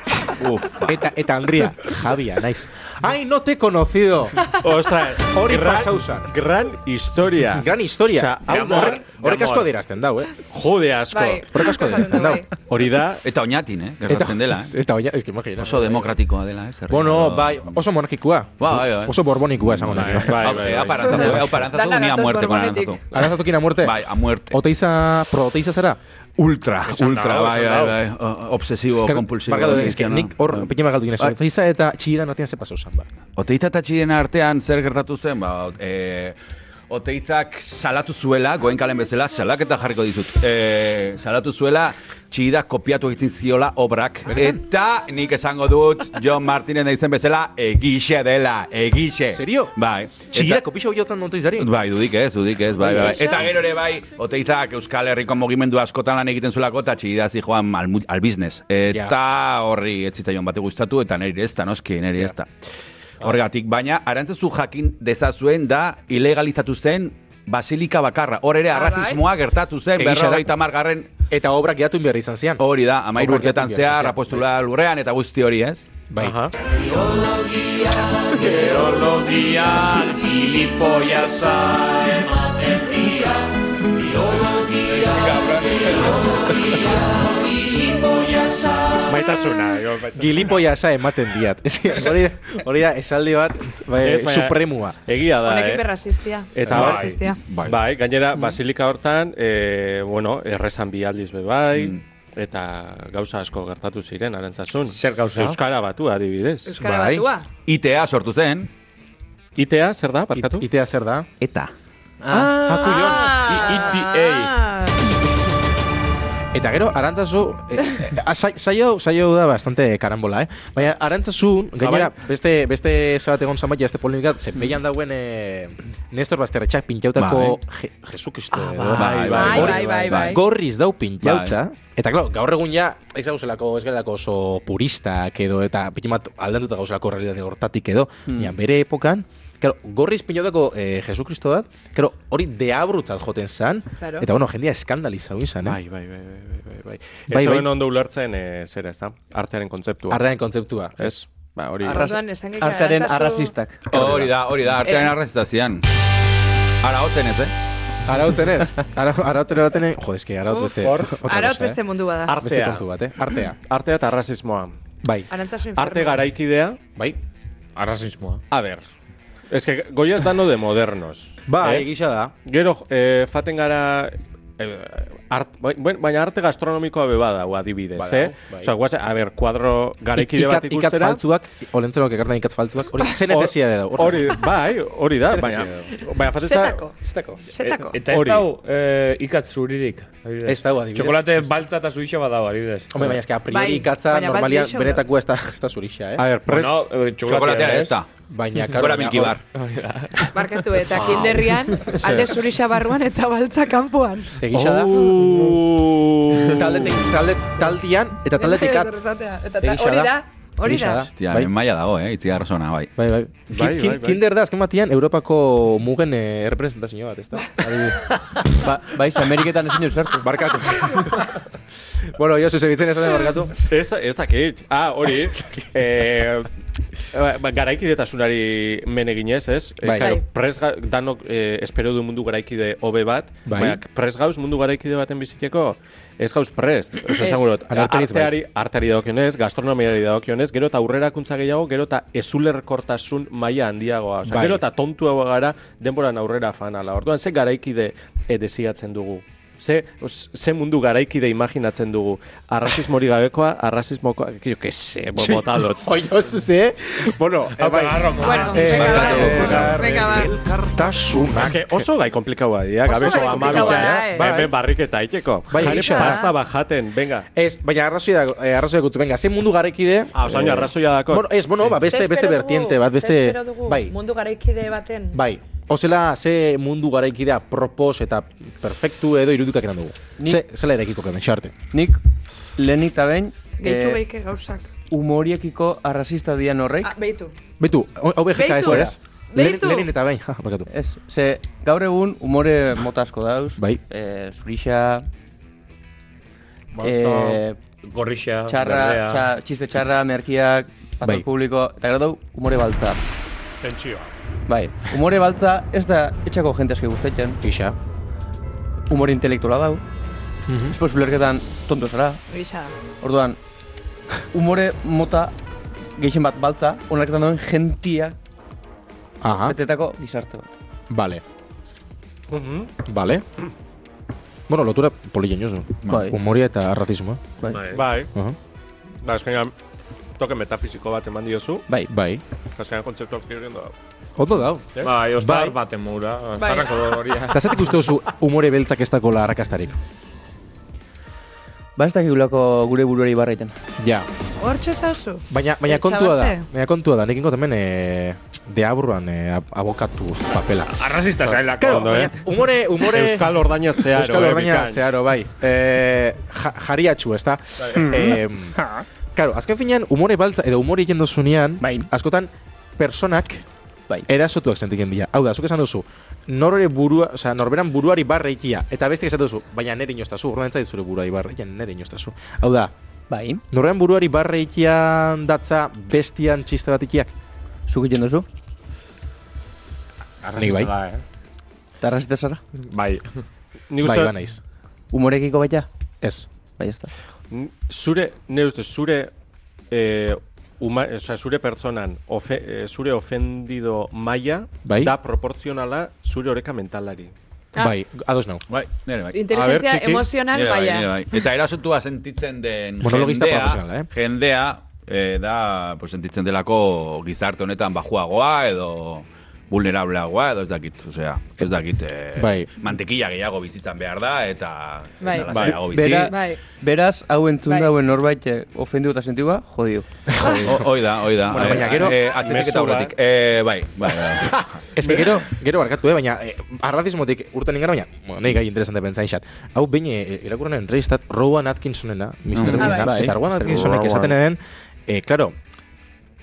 eta, eta Andrea, Javia, naiz. Ai, no te he conocido. Ostras, Hori gran- pasau zan. Gran historia. Gran historia. Horrek, horrek de asko amor. adierazten dau, eh? Jode asko. Bai. Horrek asko adierazten dau. Bai. Hori da, Eta oñatin, eh? Gertatzen dela, eh? Eta oina, eski imagina. Oso demokratikoa dela, eh? zerrenda. Bueno, bai, oso monarkikua. Bai, bai, bai. Oso borbonikoa esango nahi. bai, bai, eh, bai. parantzatu, hau parantzatu, Dana ni a muerte Borbonetik. parantzatu. Arazatukin a muerte? Bai, a muerte. Oteiza, pro oteiza zara? Ultra, Esan ultra, bai, bai, bai. Obsesibo, kompulsibo. Barkatu, eske cristiano. nik hor Bai. pekin galdu ginez. Bai. Oteiza eta txidan artean ze pasau zan, ba. Oteiza eta txiden artean zer gertatu zen, ba, e, Oteizak salatu zuela, goen kalen bezala, salaketa jarriko dizut. E, salatu zuela, txidak kopiatu egiten ziola obrak. Eta nik esango dut, John Martinen da izen bezala, egixe dela, egixe. Serio? Bai. Txida, kopixo biotan oteizari? Bai, dudik ez, dudik ez, bai, bai. Eta gero ere bai, Oteizak Euskal Herriko mugimendu askotan lan egiten zuelako, eta txida zi joan al, al business. Eta horri ez zitzaion bate gustatu, eta niri ez da, noski, niri ez da. Horregatik, baina, arantzazu jakin dezazuen da ilegalizatu zen basilika bakarra. Hor ere Ah, bai? arrazismoa gertatu zen, berrogeita margarren Eta obrak jatu behar izan zian. hori da, amairu urtetan zehar, apostula lurrean, eta guzti hori ez. Bai. Aha. Maitasuna. digo, maitasuna. Gilipoia esa ematen diat. Hori, hori da, esaldi bat, bai, supremua. Egia da, Honekin eh? berrasistia. Eta Berrasistia. bai, bai, gainera, basilika hortan, eh, bueno, errezan bi aldiz be bai, eta gauza asko gertatu ziren, arantzazun. Zer gauza? Euskara batu, adibidez. Euskara Bai. batua. ITA sortu zen, ITA, zer da, barkatu? Itea zer da? eta. Ah, kuyons. Ah. Eta gero, arantzazu, sai- saio, saio da bastante karambola, eh? Baina, arantzazu, gainera, beste, beste zabat egon zan baita, este polemikat, zenpeian dauen eh, Nestor Basterretxak pintautako Je, Jesukristo. edo, bai, Bai, hori- bai, bai, bai. Gorriz dau pintautza. Eta, claro, gaur egun ja, ez gauzelako, ez gelako oso puristak edo, eta pikimat aldentuta gauzelako realitate hortatik edo, baina bere epokan, Claro, gorriz pinautako eh, Jesukristo dat, claro, hori deabrutzat joten zan, Claro. eta bueno, jendia eskandalizau izan, eh? Bai, bai, bai, bai, bai, bai. Bai, Ez bai. ondo ulertzen, eh, zera, ez da? Artearen kontzeptua. Artearen kontzeptua. Ez? Ba, hori... Gehiago. Artearen arrazistak. Hori da, hori da, artean Eh. arrazita zian. Ara hotzen ez, eh? Arautzen ez. Ara, arautzen eraten, jo, eske, arautz Uf, beste. eh? beste mundu bada. Beste Artea. kontu bat, eh? Artea. Artea eta arrazismoa. Bai. Arte garaikidea, Bai. Arrazismoa. a ber, es que goiaz dano de modernos. Bai, eh? gisa da. Gero, eh, faten gara... Eh, art, bai- bai- baina arte gastronomikoa be bada, adibidez, Badau, eh? bai. Guaz, a ber, kuadro garaikide bat Ikat, ikatz ikustera... faltzuak, olentzenok ekartan ikatz faltzuak, hori ze hor- necesidade da. Hori, bai, hori da, baina... Baina fatetza... Zetako. Zitako. Zetako. Eta ez dau eh, ikatz zuririk. Ez dau, adibidez. Txokolate baltza eta zuixa badau, adibidez. Hombre, baina eske a priori Bai, gehiago da. benetakoa ez da, ez da zurixa, eh? A ber, pres... Bueno, eh, Txokolatea ez da. Baina, karo, baina Bar. Barkatu eta kinderrian, alde zurixa barruan eta baltza kanpoan. Egisa da. Taldetik, talde, taldian, eta taldetik at. Hori da. Hori da. Hostia, Bai. bai. maia dago, eh, itziar zona, bai. Bai, bai. Bai, bai, bai. Kinder da, azken batian, Europako mugen eh, errepresentazio bat, ez da? Ba, bai, Ameriketan ezin sartu. Barkatu. bueno, jo, zuzebitzen esan barkatu. Ez, ez dakit. Ah, hori. eh, ba- ba, garaikidetasunari men eginez, ez? Eh, Bai. claro, Bai. pres ga- danok eh, espero du mundu garaikide hobe bat, Bai. baina pres gauz mundu garaikide baten biziteko, ez gauz prest. Oso Ez. esango dut, bai. arteari, arteari dagokionez, gastronomiari dagokionez, gero eta aurrerakuntza gehiago, gero eta ezulerkortasun maila handiagoa. Osea, Bai. gero eta tontu gara denboran aurrera fanala. Orduan, ze garaikide e, desiatzen dugu? Ze, ze mundu garaikide imaginatzen dugu? Arrasismori gabekoa, arrasismokoa, jo, que se, bota dut. Oio, zuze. Bueno, eh, bai. Bueno, Eh, venga, va. Elkartasunak. Ez que oso gai komplikaua dira, amabitan, komplikaua, eh? eh. Bai, hemen barriketa iteko. Bai, pasta bajaten, venga. Ez, baina arrazoi da, eh, arrazoi gutu, venga, ze mundu garaikide... Ah, osaino, arrazoia dako. Bueno, ez, bueno, ba, beste, beste vertiente bat, beste... Bai, Mundu garaikide baten. bai. Ozela, ze mundu garaikidea propos eta perfektu edo irudikak eran dugu. Ni- Ze, zela erekiko kemen, xarte. Nik lehenik eta behin Gehitu eh, behike gauzak. humoriekiko arrasista dian horrek. Ah, behitu. Betu, OBGK ez, Beitu. ez? Beitu. Lenin eta bain, ja, barkatu. Ez, ze gaur egun umore mota asko dauz. Bai. Eh, zurixa, Bai. eh, Gorrixa, txarra, berdea. oza, txiste txarra, merkiak, patal Bai. publiko, eta gero dau, umore baltza. Tentsioa. Bai, umore baltza ez da etxako jente aski gustatzen, Gisa. umore intelektuala dau, Mhm. espo zulerketan tonto zara, Gisa. orduan, umore mota gehien bat baltza, onarketan duen gentia Aha, betetako gizarte bat. vale. Vale. Bueno, lotura polillen jozu. Bai. Humoria eta arrazismoa. Bai. Bai, Aha. ba, eskenean, toke metafiziko bat eman diozu, Bai. Bai. eskenean kontzeptuak kirriendo da. Ondo dau. Bai, ostar Bai. baten mura. Bai. Eta zatik uste duzu humore beltzak ez dakola arrakastarik. Ba ez dakigulako gure buruari barraiten. Ja. Hortxe zauzu. Baina, baina kontua da. Baina kontua da. Nik ingo hemen e, deaburruan e, ab- abokatu papela. Arrazista zailako. Claro, Ondo, baina, eh? humore, humore... Euskal ordaina zeharo, Euskal eh, ordaina bikain. zeharo, bai. E, ja, jariatxu, ez da? E, Claro, azken finean, umore baltza, edo umore egin duzunean, Bai. askotan, personak Bai. erasotuak sentiken dira. Hau da, zuk esan duzu, norre burua, o sea, norberan buruari barra ikia, eta beste esan duzu, baina nere inostazu, urduan entzait zure buruari barra ikia, nere inostazu. Hau da, Bai. norberan buruari barra ikian datza bestian txiste bat ikiak? Zuk egiten duzu? Nik bai. da, eh? Eta arrasita zara? Bai. Nik Bai, ba naiz. Humorekiko baita? Ez. Bai, ez da. Zure, ne uste, zure, eh, uma, o sea, zure pertsonan, ofe, eh, zure ofendido maila, Bai. da proportzionala zure oreka mentalari. Ah. Bai, ados nau. Bai, nire bai. Inteligentzia emozional bai, baia. nire bai. Eta erasotua sentitzen den Monologista jendea, eh? jendea eh, da pues, sentitzen delako gizarte honetan bajuagoa edo vulnerableagoa edo ez dakit, osea, ez dakit eh, Bai. mantekilla gehiago bizitzan behar da eta, Bai. eta lasaiago bizi. Bera- Bai. Beraz, hau entzun Bai. dauen norbait eh, ofendiu eta sentiu jodio. O- Hoi da, hoi da. Bueno, baina Eh, gero- eh, atzetik eta aurretik. Eh, bai, bai, bai. Ez que gero, gero barkatu, eh, baina eh, arrazismotik urten ingara, baina, bueno, nahi gai interesante pentsain xat. Hau behin eh, irakurren entrevistat Rowan Atkinsonena, Mr. Mm. Ah, bai. eta Rowan. Atkinsonek esaten den, eh, claro,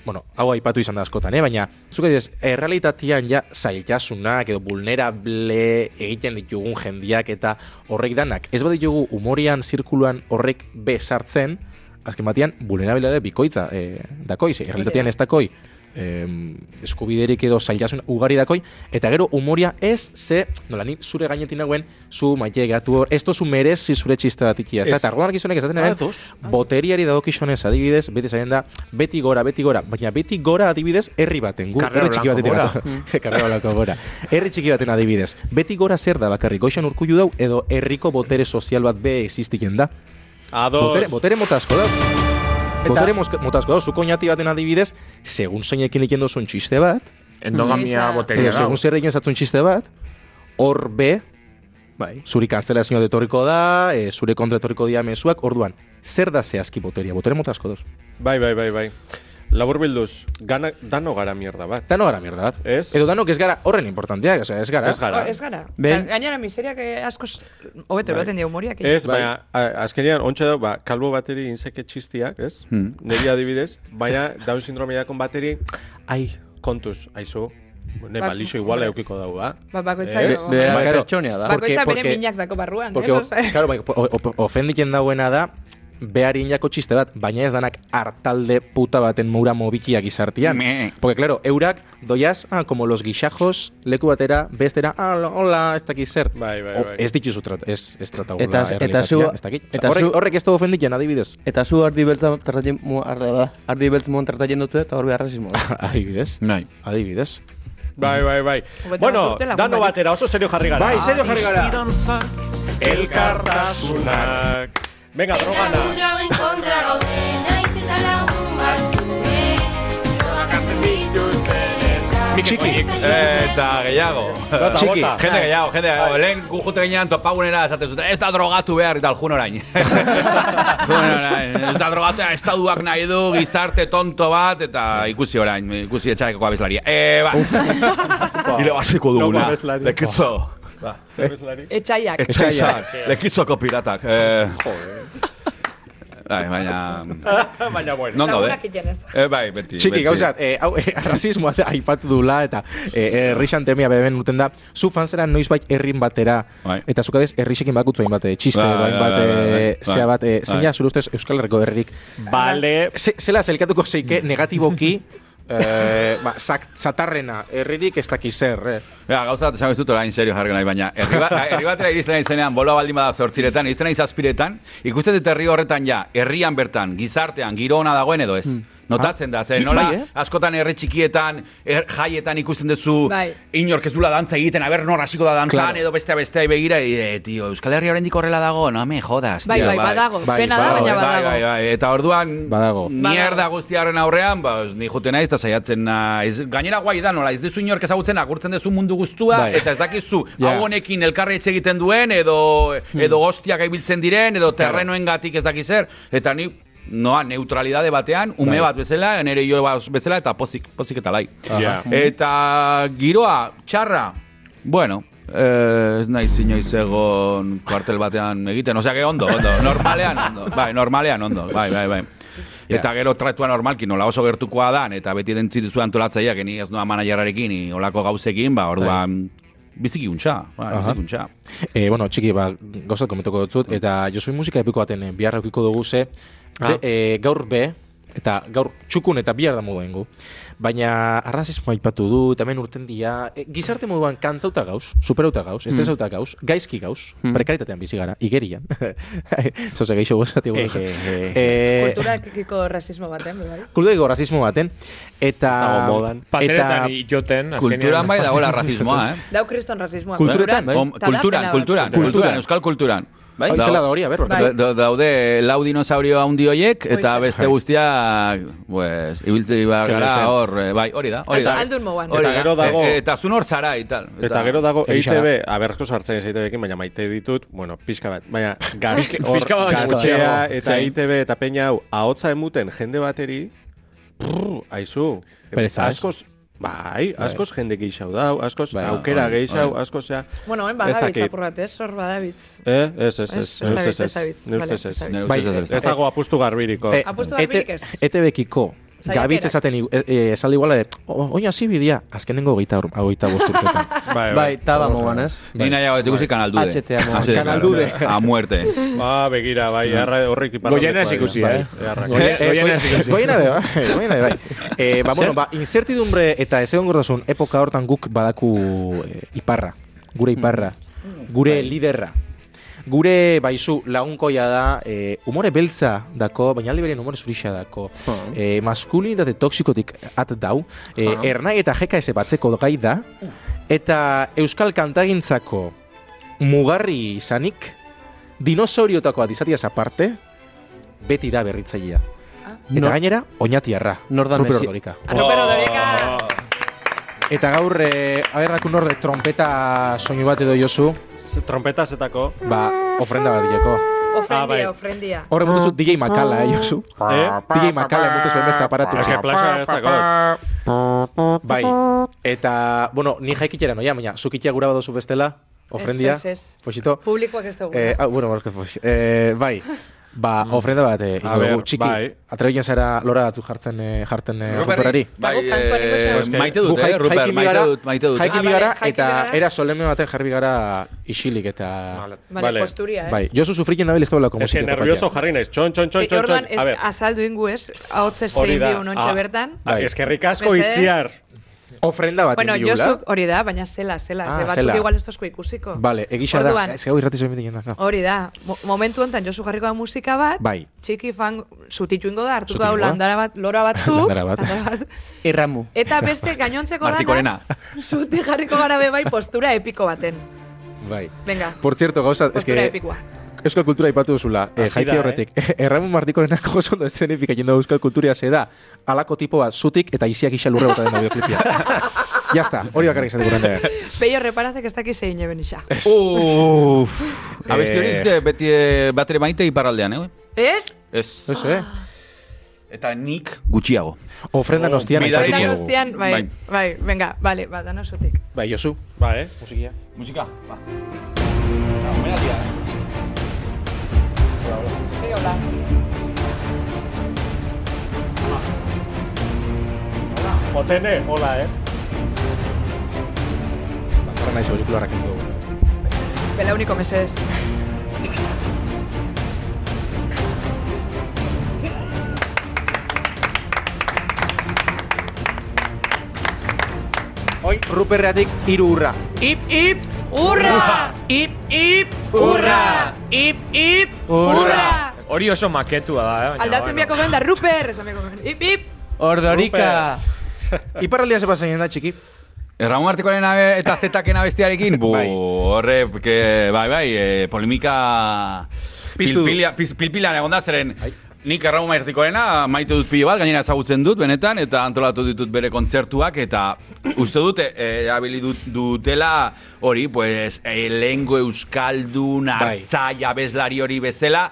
bueno, hau aipatu izan da askotan, eh, baina, zuk adibidez, errealitatean ja zailtasunak edo vulnerable egiten ditugun jendiak eta horrek danak, ez baditugu umorian, zirkuluan horrek be sartzen, azken batean, vulnerabilitate bikoitza eh, dakoi, ze, errealitatean ez dakoi, em, eskubiderik edo zailtasun ugari dakoi, eta gero umoria ez ze, nola ni zure gainetin nagoen, zu maite gatu hor, ez tozu merezi zure txiste bat ikia, ez Ez. eta argoan gizonek den, Ados. boteriari dagokizonez adibidez, beti zaien da, beti gora, beti gora, baina beti gora adibidez, herri baten, gu, herri txiki batetik gora. Karrera blanko gora. Herri txiki baten adibidez, beti gora zer da bakarrik, goixan urkullu dau, edo herriko botere sozial bat be existiken da. Ados. Botere, botere motazko da. Botere mozka- motazko da, zu koñati baten adibidez, segun zeinekin egin duzun txiste bat, Endogamia boteria edo segun zer egin zatzun txiste bat, hor be, Bai. zuri kanzelazio detorriko da, e, zure kontra etorriko dira mezuak, orduan, zer da zehazki boteria? Botere motazko doz. Bai, bai, bai, bai. Labur bilduz, gana, dano gara mierda bat. Dano gara mierda bat. Ez? Edo danok ez gara horren importanteak, osea, ez gara. Ez gara. Oh, ez gara. Ben- Gainera miseriak eh, askoz hobeto Bai. eroten dio humoriak. Ez, Bai. baina, a- azkenean, ontsa da, ba, kalbo bateri inseke txistiak, ez? Hmm. Neri adibidez, baina Down sindromea dakon bateri, ai, kontuz, aizu, ne Bak- balixo igual eukiko dau, ba? Ba, bakoitza ego- Bera Ba, da. Ba- bakoitza porque- bere minak dako barruan. Porque, Osea, claro, bai, ofendiken dauena da, behar inako txiste bat, baina ez danak hartalde puta baten moura mobikia gizartian. Me. Porque, claro, eurak doiaz, ah, como los guixajos, leku batera, bestera, ah, hola, ez dakit zer. Bai, bai, bai. ez dituzu trat, ez, ez tratagula Eta- eta zu- ez dakit. eta horrek, horrek ez du ofendiken, adibidez. Eta zu ardi beltza tratatzen da. Ardi beltz mon tratatzen dutu eta hor behar rasismo da. adibidez. Bai. Adibidez. Bai, bai, bai. Bueno, dano batera, oso serio jarri gara. Bai, serio jarri gara. Elkartasunak. Venga, drogana. Txiki, eta gehiago. Txiki, jende gehiago, jende gehiago. Lehen gu jute ginean topagunera esaten zuten, ez da drogatu behar, eta aljun orain. Jun orain, ez da drogatu, estaduak nahi du, gizarte tonto bat, eta ikusi orain, ikusi etxarekako abeslaria. Eh, ba. Ire basiko duguna. Lekizo. Bezalari? Etxaiak. Etxaiak. Lekizoko piratak. Eh, Bai, baina... Baina, bueno. Non ez. Eh, bai, beti. Txiki, beti. gauzat, eh, hau, eh, rasismoa aipatu dula, eta eh, herrixan temia beben uten da, zu fanzera noizbait herrin batera, Bai. eta zukadez herrixekin bakutzu hainbat, eh, txiste, Bai, edo hainbat, bai, bai, bai, eh, bai. zea bat, eh, Bai. zeina zure ustez Euskal Herriko herririk, Bale, ze, zela zelkatuko zeike negatiboki, eh, ba, zak, zatarrena, herririk ez dakiz zer, eh. Ja, gauza bat esan orain serio jarri nahi, baina herri, ba, herri batera iristen nahi zenean, boloa baldin bada zortziretan, iristen nahi zazpiretan, ikusten dut herri horretan ja, herrian bertan, gizartean, giro ona dagoen edo ez. Notatzen da, ze Bai, nola eh? askotan herri txikietan, er, jaietan ikusten duzu, Bai. inork ez dula dantza egiten, aber nor hasiko da dantzan, Claro. edo bestea bestea begira, e, tio, Euskal Herria oraindik horrela dago, no me jodas, Bai, bai, badago. Bai, Pena da, badago, baina Bai, badago. bai, bai, eta orduan Badago. mierda guztiaren aurrean, ba, ni jute naiz eta saiatzen naiz. Gainera guai da, nola, ez duzu inork ezagutzen agurtzen duzu mundu guztua, Bai. eta ez dakizu, Ja. hau honekin elkarri egiten duen, edo, edo hostiak ibiltzen diren, edo terrenoen gatik ez dakiz zer, eta ni noa neutralidade batean, ume Bai. bat bezala, nere jo bat bezala, eta pozik, pozik eta lai. Ja. Eta giroa, txarra, bueno, eh, ez naiz inoiz egon kuartel batean egiten, osea, que ondo, ondo, normalean ondo, bai, normalean ondo, bai, bai, bai. Eta gero tratua normalki nola oso gertukoa dan, eta beti dentzi duzu antolatzaileak, ni ez noa manajerarekin, ni olako gauzekin, ba, orduan, biziki untxa, ba, biziki untxa. Eh, bueno, txiki, ba, gauzat komentoko dut, eta jo soy musika epiko baten eh, bihar eukiko dugu ze, de, eh, gaur be, eta gaur txukun eta bihar da modu gu. Baina arrazismo aipatu du, eta hemen urten dia, e, gizarte moduan kantzauta gauz, superauta gauz, estresauta gauz, gaizki gauz, prekaritatean bizi gara, igerian. Zauze geixo gozati Eh, gure. eh, Eh, Kulturakiko rasismo baten, bai. kulturako rasismo baten, eta... Ez modan. Pateretan joten. Kulturan bai dagoela rasismoa, eh? Dau kriston rasismoa. Kulturetan, bai. Kulturan, kulturan, kulturan, euskal kulturan. Bai? Bai, zela da hori, a ber, Bai. Da- da- daude lau dinosaurio handi hoiek eta beste guztiak pues ibiltze bar gara hor eh, bai hori da hori Eta da aldun. Hori Eta gero dago- E- eta zun hor zara y tal Eta gero dago. EITB, aberko sartzen ez EITB-ekin, baina maite ditut, bueno, pixka bat, baina gaz, hor, gaztea eta. EITB eta peña hau, ahotza emuten jende bateri, aizu, Pereza, askoz, bai, askoz jende gehiago dau, askoz Bai, aukera bai, gehiago, bai. askoz, zea, Bueno, hemen Ez badabitz dakit. apur bat, ez? Hor badabitz. eh, ez, ez, ez, Ez, ez ez ez. Bai, dago apustu garbiriko. Eh, Apustu ete- garbirik ez. Saiakerak. Gabitz esaten e, e, esaldi iguala de, "O- oina zibidia, azkenengo geita hogeita bosturtetan. Bai, taba mogan, ez? ni nahiago dut ikusi kanal dude HTA mo- Así de Kanal claro. Dude. a muerte Ba, begira, bai, arra horrik iparra. Goiena ez ikusi, eh? Goiena Goiena ez ikusi. Goiena be, bai, goiena be, bai. Eh, ba, bueno, ba, incertidumbre eta ez egon epoka hortan guk badaku eh, iparra, gure iparra, gure liderra. Gure baizu lagunkoia da, eh, umore beltza dako, baina aldi beren umore zurixa dako. Eh, maskulinitate toksikotik at dau, eh, ernai eta jeka eze batzeko gai da, eta euskal kantagintzako mugarri izanik, dinosauriotakoa dizatiaz aparte, beti da berritzailea. Eta Nor- gainera, oinatiarra. Nor da Ruper Messi- Ordorika. Eta gaur, eh, aberdaku norde trompeta soinu bat edo jozu, Trompetazetako. ba, ofrenda bat dileko. Ofrendia, bai. ofrendia. Horre mutu zu DJ Makala, eh, Josu. Eh? DJ Makala mutu zuen beste aparatu. Es que plaza ez dago. Bai. Eta, bueno, ni jaikitera noia, baina, zukitia gura badozu bestela, ofrendia. Ez, ez, ez. Poxito. Publikoak ez dugu. Eh, ah, bueno, borroka fox. Eh, bai. Ba, ofrenda bat, eh, ingo dugu, txiki. bai. Atrebilen zara lora batzu jartzen, eh, jartzen eh, Ruperari. Bai, eh, zen. maite dut, eh, Ruper, maite gara- dut, maite dut. Jaiki Ah, gara, vale, jaiki eta era soleme baten jarri gara isilik eta... Vale. Vale, posturia, ez? Bai, Josu sufriken dabil ez dagoela Es que musika nervioso jarri naiz. Txon, txon, txon, Eh, txon, Orduan, txon. A ver. azaldu ingu ez, ahotze Hori zein da. unontxe Ah. bertan. Bai. eskerrik asko Mesedez. itziar. Ofrenda bat Bueno. Josuk hori da, baina zela, zela. Ah, ze batzuk zela. igual ez tozko ikusiko. Vale, egisa da. Ez gau irratiz behin. No. Hori da. Mo momentu honetan Josu jarriko da musika bat, Bai. txiki fan zutitu ingo da, hartuko ingo da. landara bat, lora batzuk. Landara bat. Irramu. Eta beste gainontzeko dana, zuti jarriko gara be bai postura epiko baten. Bai. Venga, Por cierto, gauza, es postura que epikoa. Euskal kultura ipatu duzula. Eh, jaiki da, horretik. Erramun Martikorenak oso ondo eszenifika jendo Euskal kulturia ze da. Alako tipo bat, zutik eta iziak isa lurre bota den videoklipia. ya está, hori bakarrik izateko rende. Peio reparazek ez dakiz zein eben isa. Uff. Abesti hori Eh. eh, beti eh, batere maite iparraldean, eh? Ez? Ez. Ez, eh? Eta nik gutxiago. Ofrenda nostian aipatuko Eta dugu. guztian, bai, Bai. bai, venga, vale, bat, dano zutik. Bai, Josu. Ba, eh? Musikia. Musika, ba. Ah, omenatia, eh? Hola. Otene, hola, eh? Bakarra nahi aurikularrak ingo dugu. Bela uniko mesedez. Oin, Ruperreatik hiru urra. Ip, ip! Urra! Ip, ip! Urra! Ip, ip! Urra! Hori oso maketua da, eh? baina Aldatzen biako gen da Ruper, esan biako gen. Ip, ip! Ordorika. Iparraldia ze pasatzen da, txiki? Erramu Artikoaren abe eta zetaken abestiarekin, bu, Bai. horre, que, bai, bai, eh, polemika... Pilpilia, piz, pilpilan egon da, zeren... Nik Erramu Artikoarena maite dut pilo bat, gainera ezagutzen dut, benetan, eta antolatu ditut bere kontzertuak, eta uste dut, eh, erabili dut, dutela hori, pues, eh, lehengo euskaldun, Bai. arzaia, bezlari hori bezala,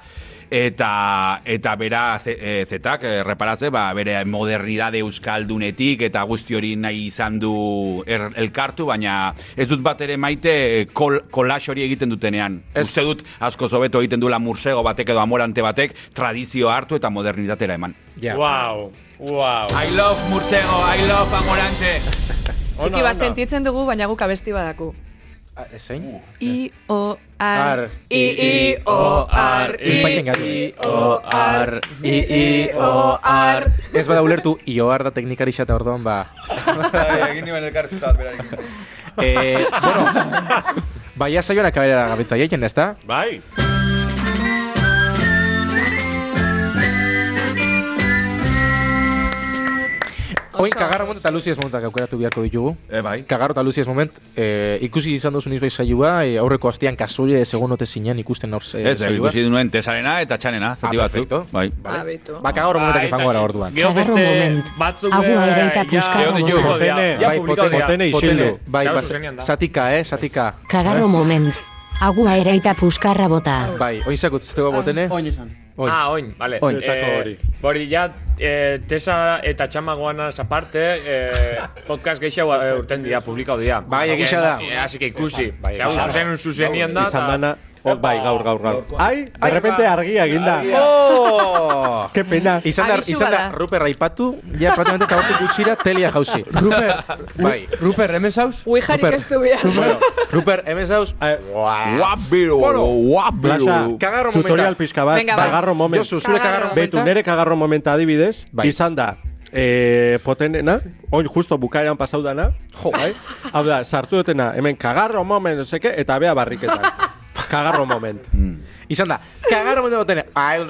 eta eta bera eh, zetak eh, reparatze ba bere modernidade euskaldunetik eta guzti hori nahi izan du er, elkartu baina ez dut bat ere maite eh, kol, kolax hori egiten dutenean Ez. uste dut asko zobeto egiten duela mursego batek edo amorante batek tradizio hartu eta modernitatera eman Ja. Wow, wow. I love mursego, I love amorante Txiki bat sentitzen dugu, baina guk abesti badaku. Ah, Zein? I, O. R, I, I, O, R, I. I, O, R, I, I, O, R. Ez bada ulertu, ioar da teknikari xata orduan, ba... egin nimen elkarrizketa bat berarekin Eh, bueno, baia saioan akabera gabitza jaiten, ez da? Bai. Oin, kagarro moment eta luziez momentak aukeratu beharko ditugu. e, bai Kagarro eta luziez moment, eh, ikusi izan duzu nizbait saioa, eh, aurreko astean kasualia egon ote zinen ikusten hor eh, Ez, ikusi nuen tesarena eta txanena, zati Ah, batzuk. perfecto. Bai. Ah, beitu. Ba, kagarro momentak izango gara orduan. Gero beste batzuk... Dira, Potene, ja bai, potene, potene isildu. bai, ba, satika, eh, satika. Kagarro moment. Agua ere eta puskarra bota. Bai, oin zakut, zuteko botene? Oin esan. Oin. Ah, oin, vale. Oin. Bertako hori. Hori, ja, eh, tesa eta txamagoanaz aparte, eh, podcast gehiago eh, urten dira, publikau dira. Bai, egia da. Eh, Así que ikusi. Bai, Zau egia da. zuzenien da. Izan dana, oh, bai, gaur, gaur, gaur. Ai, de repente argia eginda. Oh! Qué pena. Izan da, izan da. Ruper aipatu, ja praktikamente eta hortik gutxira telia jauzi. Ruper, Bai. Ruper, hemen zauz? Uijarik Ruper. ez du behar. Ruper, hemen zauz. Guapiro, guapiro. Kagarro momenta. tutorial pixka bat, Venga, bai. kagarro moment. Josu, zure kagarro Kagarro. Betu, momenta. nere kagarro momenta adibidez, Bai. izan da, eh, potenena, oin justo bukaeran pasau dana, jo, bai? Hau da, sartu dutena, hemen kagarro moment, no seke, eta bea barriketan. kagarro moment. Izan da, kagarro momentu botene. Ai,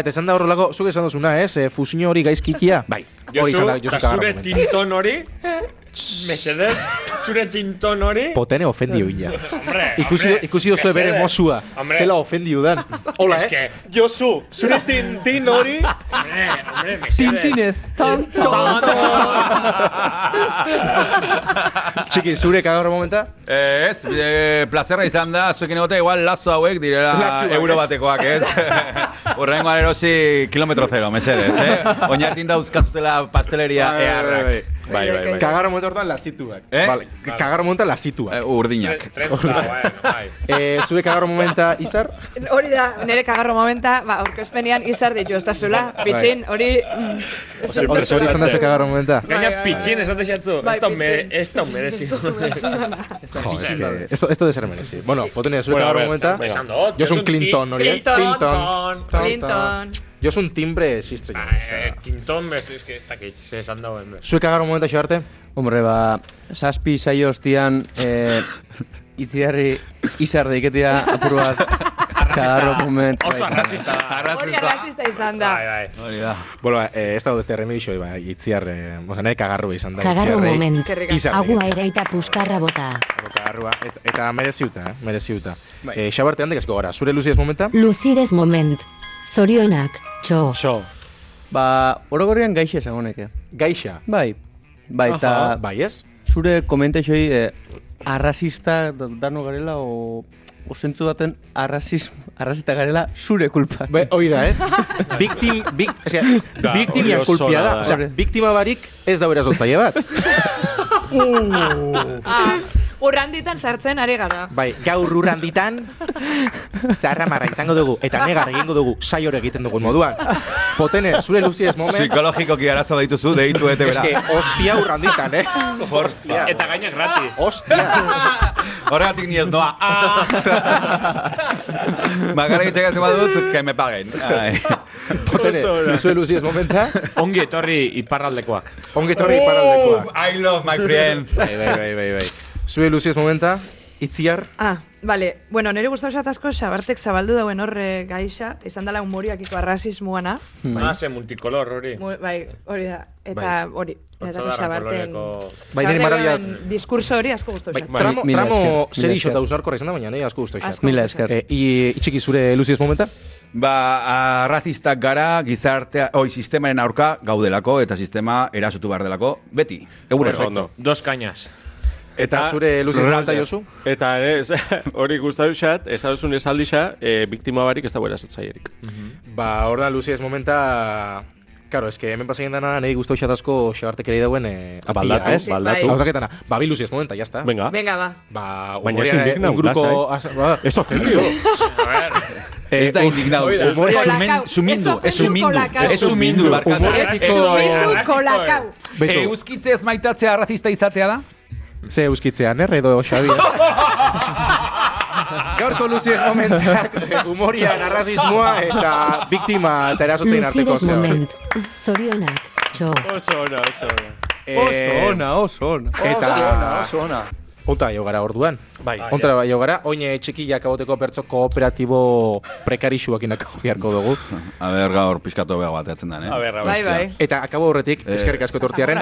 eta izan da horrelako, zuk esan duzuna, ez? Eh, fusinio hori gaizkikia. Bai. Hori izan da, Josu eta kagarro zure momentu. tinton hori, Mesedez, zure tinton hori. Potene ofendiu illa. Hombre, Ikusi, hombre, ikusi duzu bere mesedez. mozua. Hombre. Zela ofendiu dan. Hola, Es eh? que- Josu, zure tintin hori. Hombre, hombre, mesedez. Tintinez. Ton, ton. Txiki, zure kagarro momenta? Eh, ez, eh, plazerra izan da, zuekin egote, igual lazo hauek direla Lazoak, euro batekoak, ez? Urrengoan erosi kilometro zero, mesedez, eh? Oinatin dauzkazutela pasteleria earrak. Bai, bai, bai. Kagarro momenta hortan lasituak. Eh? Vale, kagarro lasituak. Eh, urdinak. Tre- tre- bueno, bai. Eh, zure kagarro momenta, Izar? Hori da, nire kagarro momenta, ba, aurkezpenean izar ditu ez da zula. Pitxin, hori... Hori hori izan da zure kagarro momenta? Gaina pitxin merezi. Jo, es que esto, esto de ser merezi. Bueno, potene, zure Bueno, kagarro momenta? Jo Josun un Clinton, hori, eh? Clinton. Clinton. Jo un timbre sistre. Eh, tinton, bez, es que ez dakit, ze esan dagoen. bez. Zure kagarro momenta xabarte? Hombre, ba, saspi saio ostian, eh, itziarri izar deiketia apur bat, kagarro moment. Oso bai. arrasista da. Hori arrazista izan da. Bai, bai. Hori da. Bueno, eh, ez dago este remedixo, ba, itziar, eh, oza, nire kagarro izan da. Kagarro itziarrei. moment. Eskerrik asko. Izarrei. Agua ereita puskarra bota. Kagarrua, eta, eta mereziuta, eh? mereziuta. Eh, xabarte handik asko gara, zure luziez momenta? Luzides moment. Zorionak, txo. So. Ba, orogorrian gaixe esagoneke. Gaixa. Bai, bai, eta bai ez? zure komentexoi eh, arrasista da- dano garela o, o zentzu baten arrasism, arrasista garela zure kulpa. Be, oira, ez? Victim, bic, o sea, victimia hori oso kulpia da. da, O sea, eh. biktima barik ez da berazotzaile bat. Ah, urranditan sartzen ari gara. Bai, gaur urranditan, zaharra marra izango dugu, eta negar egingo dugu saiore egiten dugun moduan. Potene, zure luzi ez moment, Psikologikoki arazo dituzu, deitu ete es bera. que hostia urranditan, eh? Hostia. Eta gaina gratis. Hostia. Horregatik ni ez doa. Ah! Bakarra egitxegatzen badut, que me paguen. Potene, zure luzi ez momenta, Ongi etorri iparraldekoak. ongetorri paraldekoa. Oh, I love my friend. Bai, bai, bai, bai, bai. Zure luzi ez momenta, itziar, Ah, vale. Bueno, nire gustau asko xabartek zabaldu dauen horre gaixa, eta izan dela humoriakiko arrasismoana. Ah, ze multicolor hori. Mu- Bai, hori da. Eta hori, netako Otso darra xabarten... Bai, niri marabia- Diskurso hori asko gustau bai, tramo, mila tramo zer iso eta usarkorra izan da, baina nahi asko guztu Asko Mila esker. I, itxiki zure luzi ez momenta? Ba, arrazistak gara, gizartea, oi, sistemaren aurka gaudelako, eta sistema erasotu behar delako, beti. Ondo. Dos cañas. Eta zure luzi ez momenta jozu? Eta ere, ez, hori gustatu xat, ez esaldixa, e, biktima barik ez dago erazotzaierik. Ba, hor da, luzi ez momenta... Claro, es que hemen pasaien dana, nahi guztu xatazko xabartek ere dauen eh, atia, Baldatu, ez? baldatu. Hau zaketana, ba, bi luzi ez momenta, jazta. Venga. Venga, ba. Ba, Baina ez humorea, indignau, un grupo... ba, Ez ofendido. A ver, eh, Ez da. Humorea Kolakau. sumen- sumindu. Ez Ez sumindu. Ez sumindu. Humoretik- Sumindu kolakau. Beto, Eh, Euskitzez maitatzea arrazista izatea da? Ze euskitzean, erre edo Xabi. Gaurko luzi ez momentak, humorian arrazismoa eta biktima eta erasotzein arteko. Zea. moment. Zorionak, txo. Oso ona, oso ona. Eh, Oso ona, oso ona. Eta... oso ona. Onta jo gara orduan. Bai. Onta jo gara, oin txikiak aboteko pertso kooperatibo prekarixuak inako biharko dugu. A ber, gaur pizkatu bega bateatzen den, eh? A ber, a Bai, bai. Eta akabo horretik, Eh, eskerrik asko tortiaren,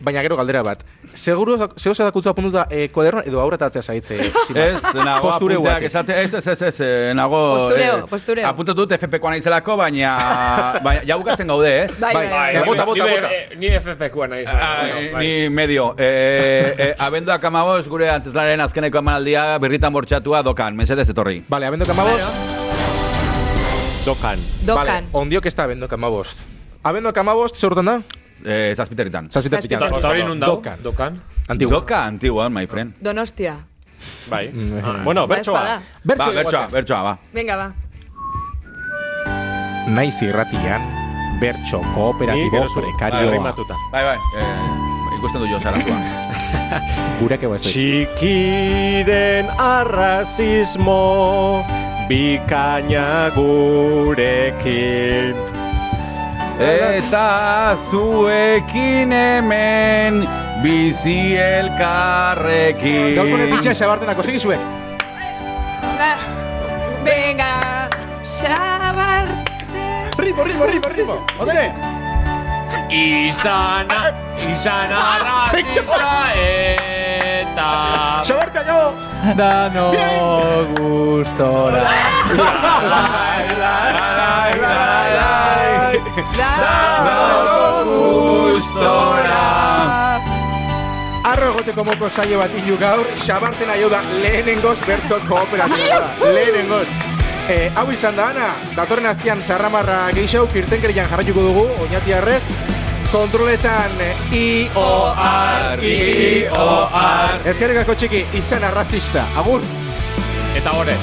baina gero galdera bat. Seguro, zeo ze dakutzu apuntuta eh, kuadernoan edo aurretatzea zaitze? Ez, nago Posture esate, ez, ez, ez, ez, eh, nago... Postureo, eh, postureo. Apuntatu dut FP-koa naizelako, baina, baina ja bukatzen gaude, ez? Bai, bai, bai. Bota, bota, ni- bota. Ni FP-koa nahi Ah, eh, ni medio. Eh, eh, abenduak amaboz, gure anteslaren azkeneko emanaldia berritan bortxatua dokan. Mesedez etorri. Vale, abendo kamabos. Dokan. Dokan. Vale, ondiok ez da abendo kamabost. Abendo kamabost, zer urtan da? Eh, hori nun dago? Dokan. Dokan. Antigua. Doka antigua, my friend. Donostia. Bai. Mm, eh. Bueno, Ba, bertsoa. espada. Bertso ba, bertsoa, bertsoa, ba. Venga, ba. Naiz irratian, bertso kooperatibo prekarioa. Rimatuta. Bai, bai. Eh, ikusten du jo zarazua. Gureke ba ez du. Txikiren arrazismo bikaina gurekin. Eta zuekin hemen bizi elkarrekin. Gaurko nefitxa xabartenako, segi zuek. Ba. Venga, xabarte. Ritmo, ritmo, ritmo, ritmo. Odere. Izana, izana rasista eta... Xabarte, acabo! Dano gustora. Arro egoteko moko saio bat ilu gaur, xabarten aio da lehenengoz bertso kooperatiba da. Lehenengoz. Eh, hau izan da, Ana, datorren aztian zarramarra geixau, kirtenkerian jarraituko dugu, oinati arrez, kontroletan I-O-R, I-O-R. Ezkerrekako txiki, izan arrazista. Agur! Eta gore.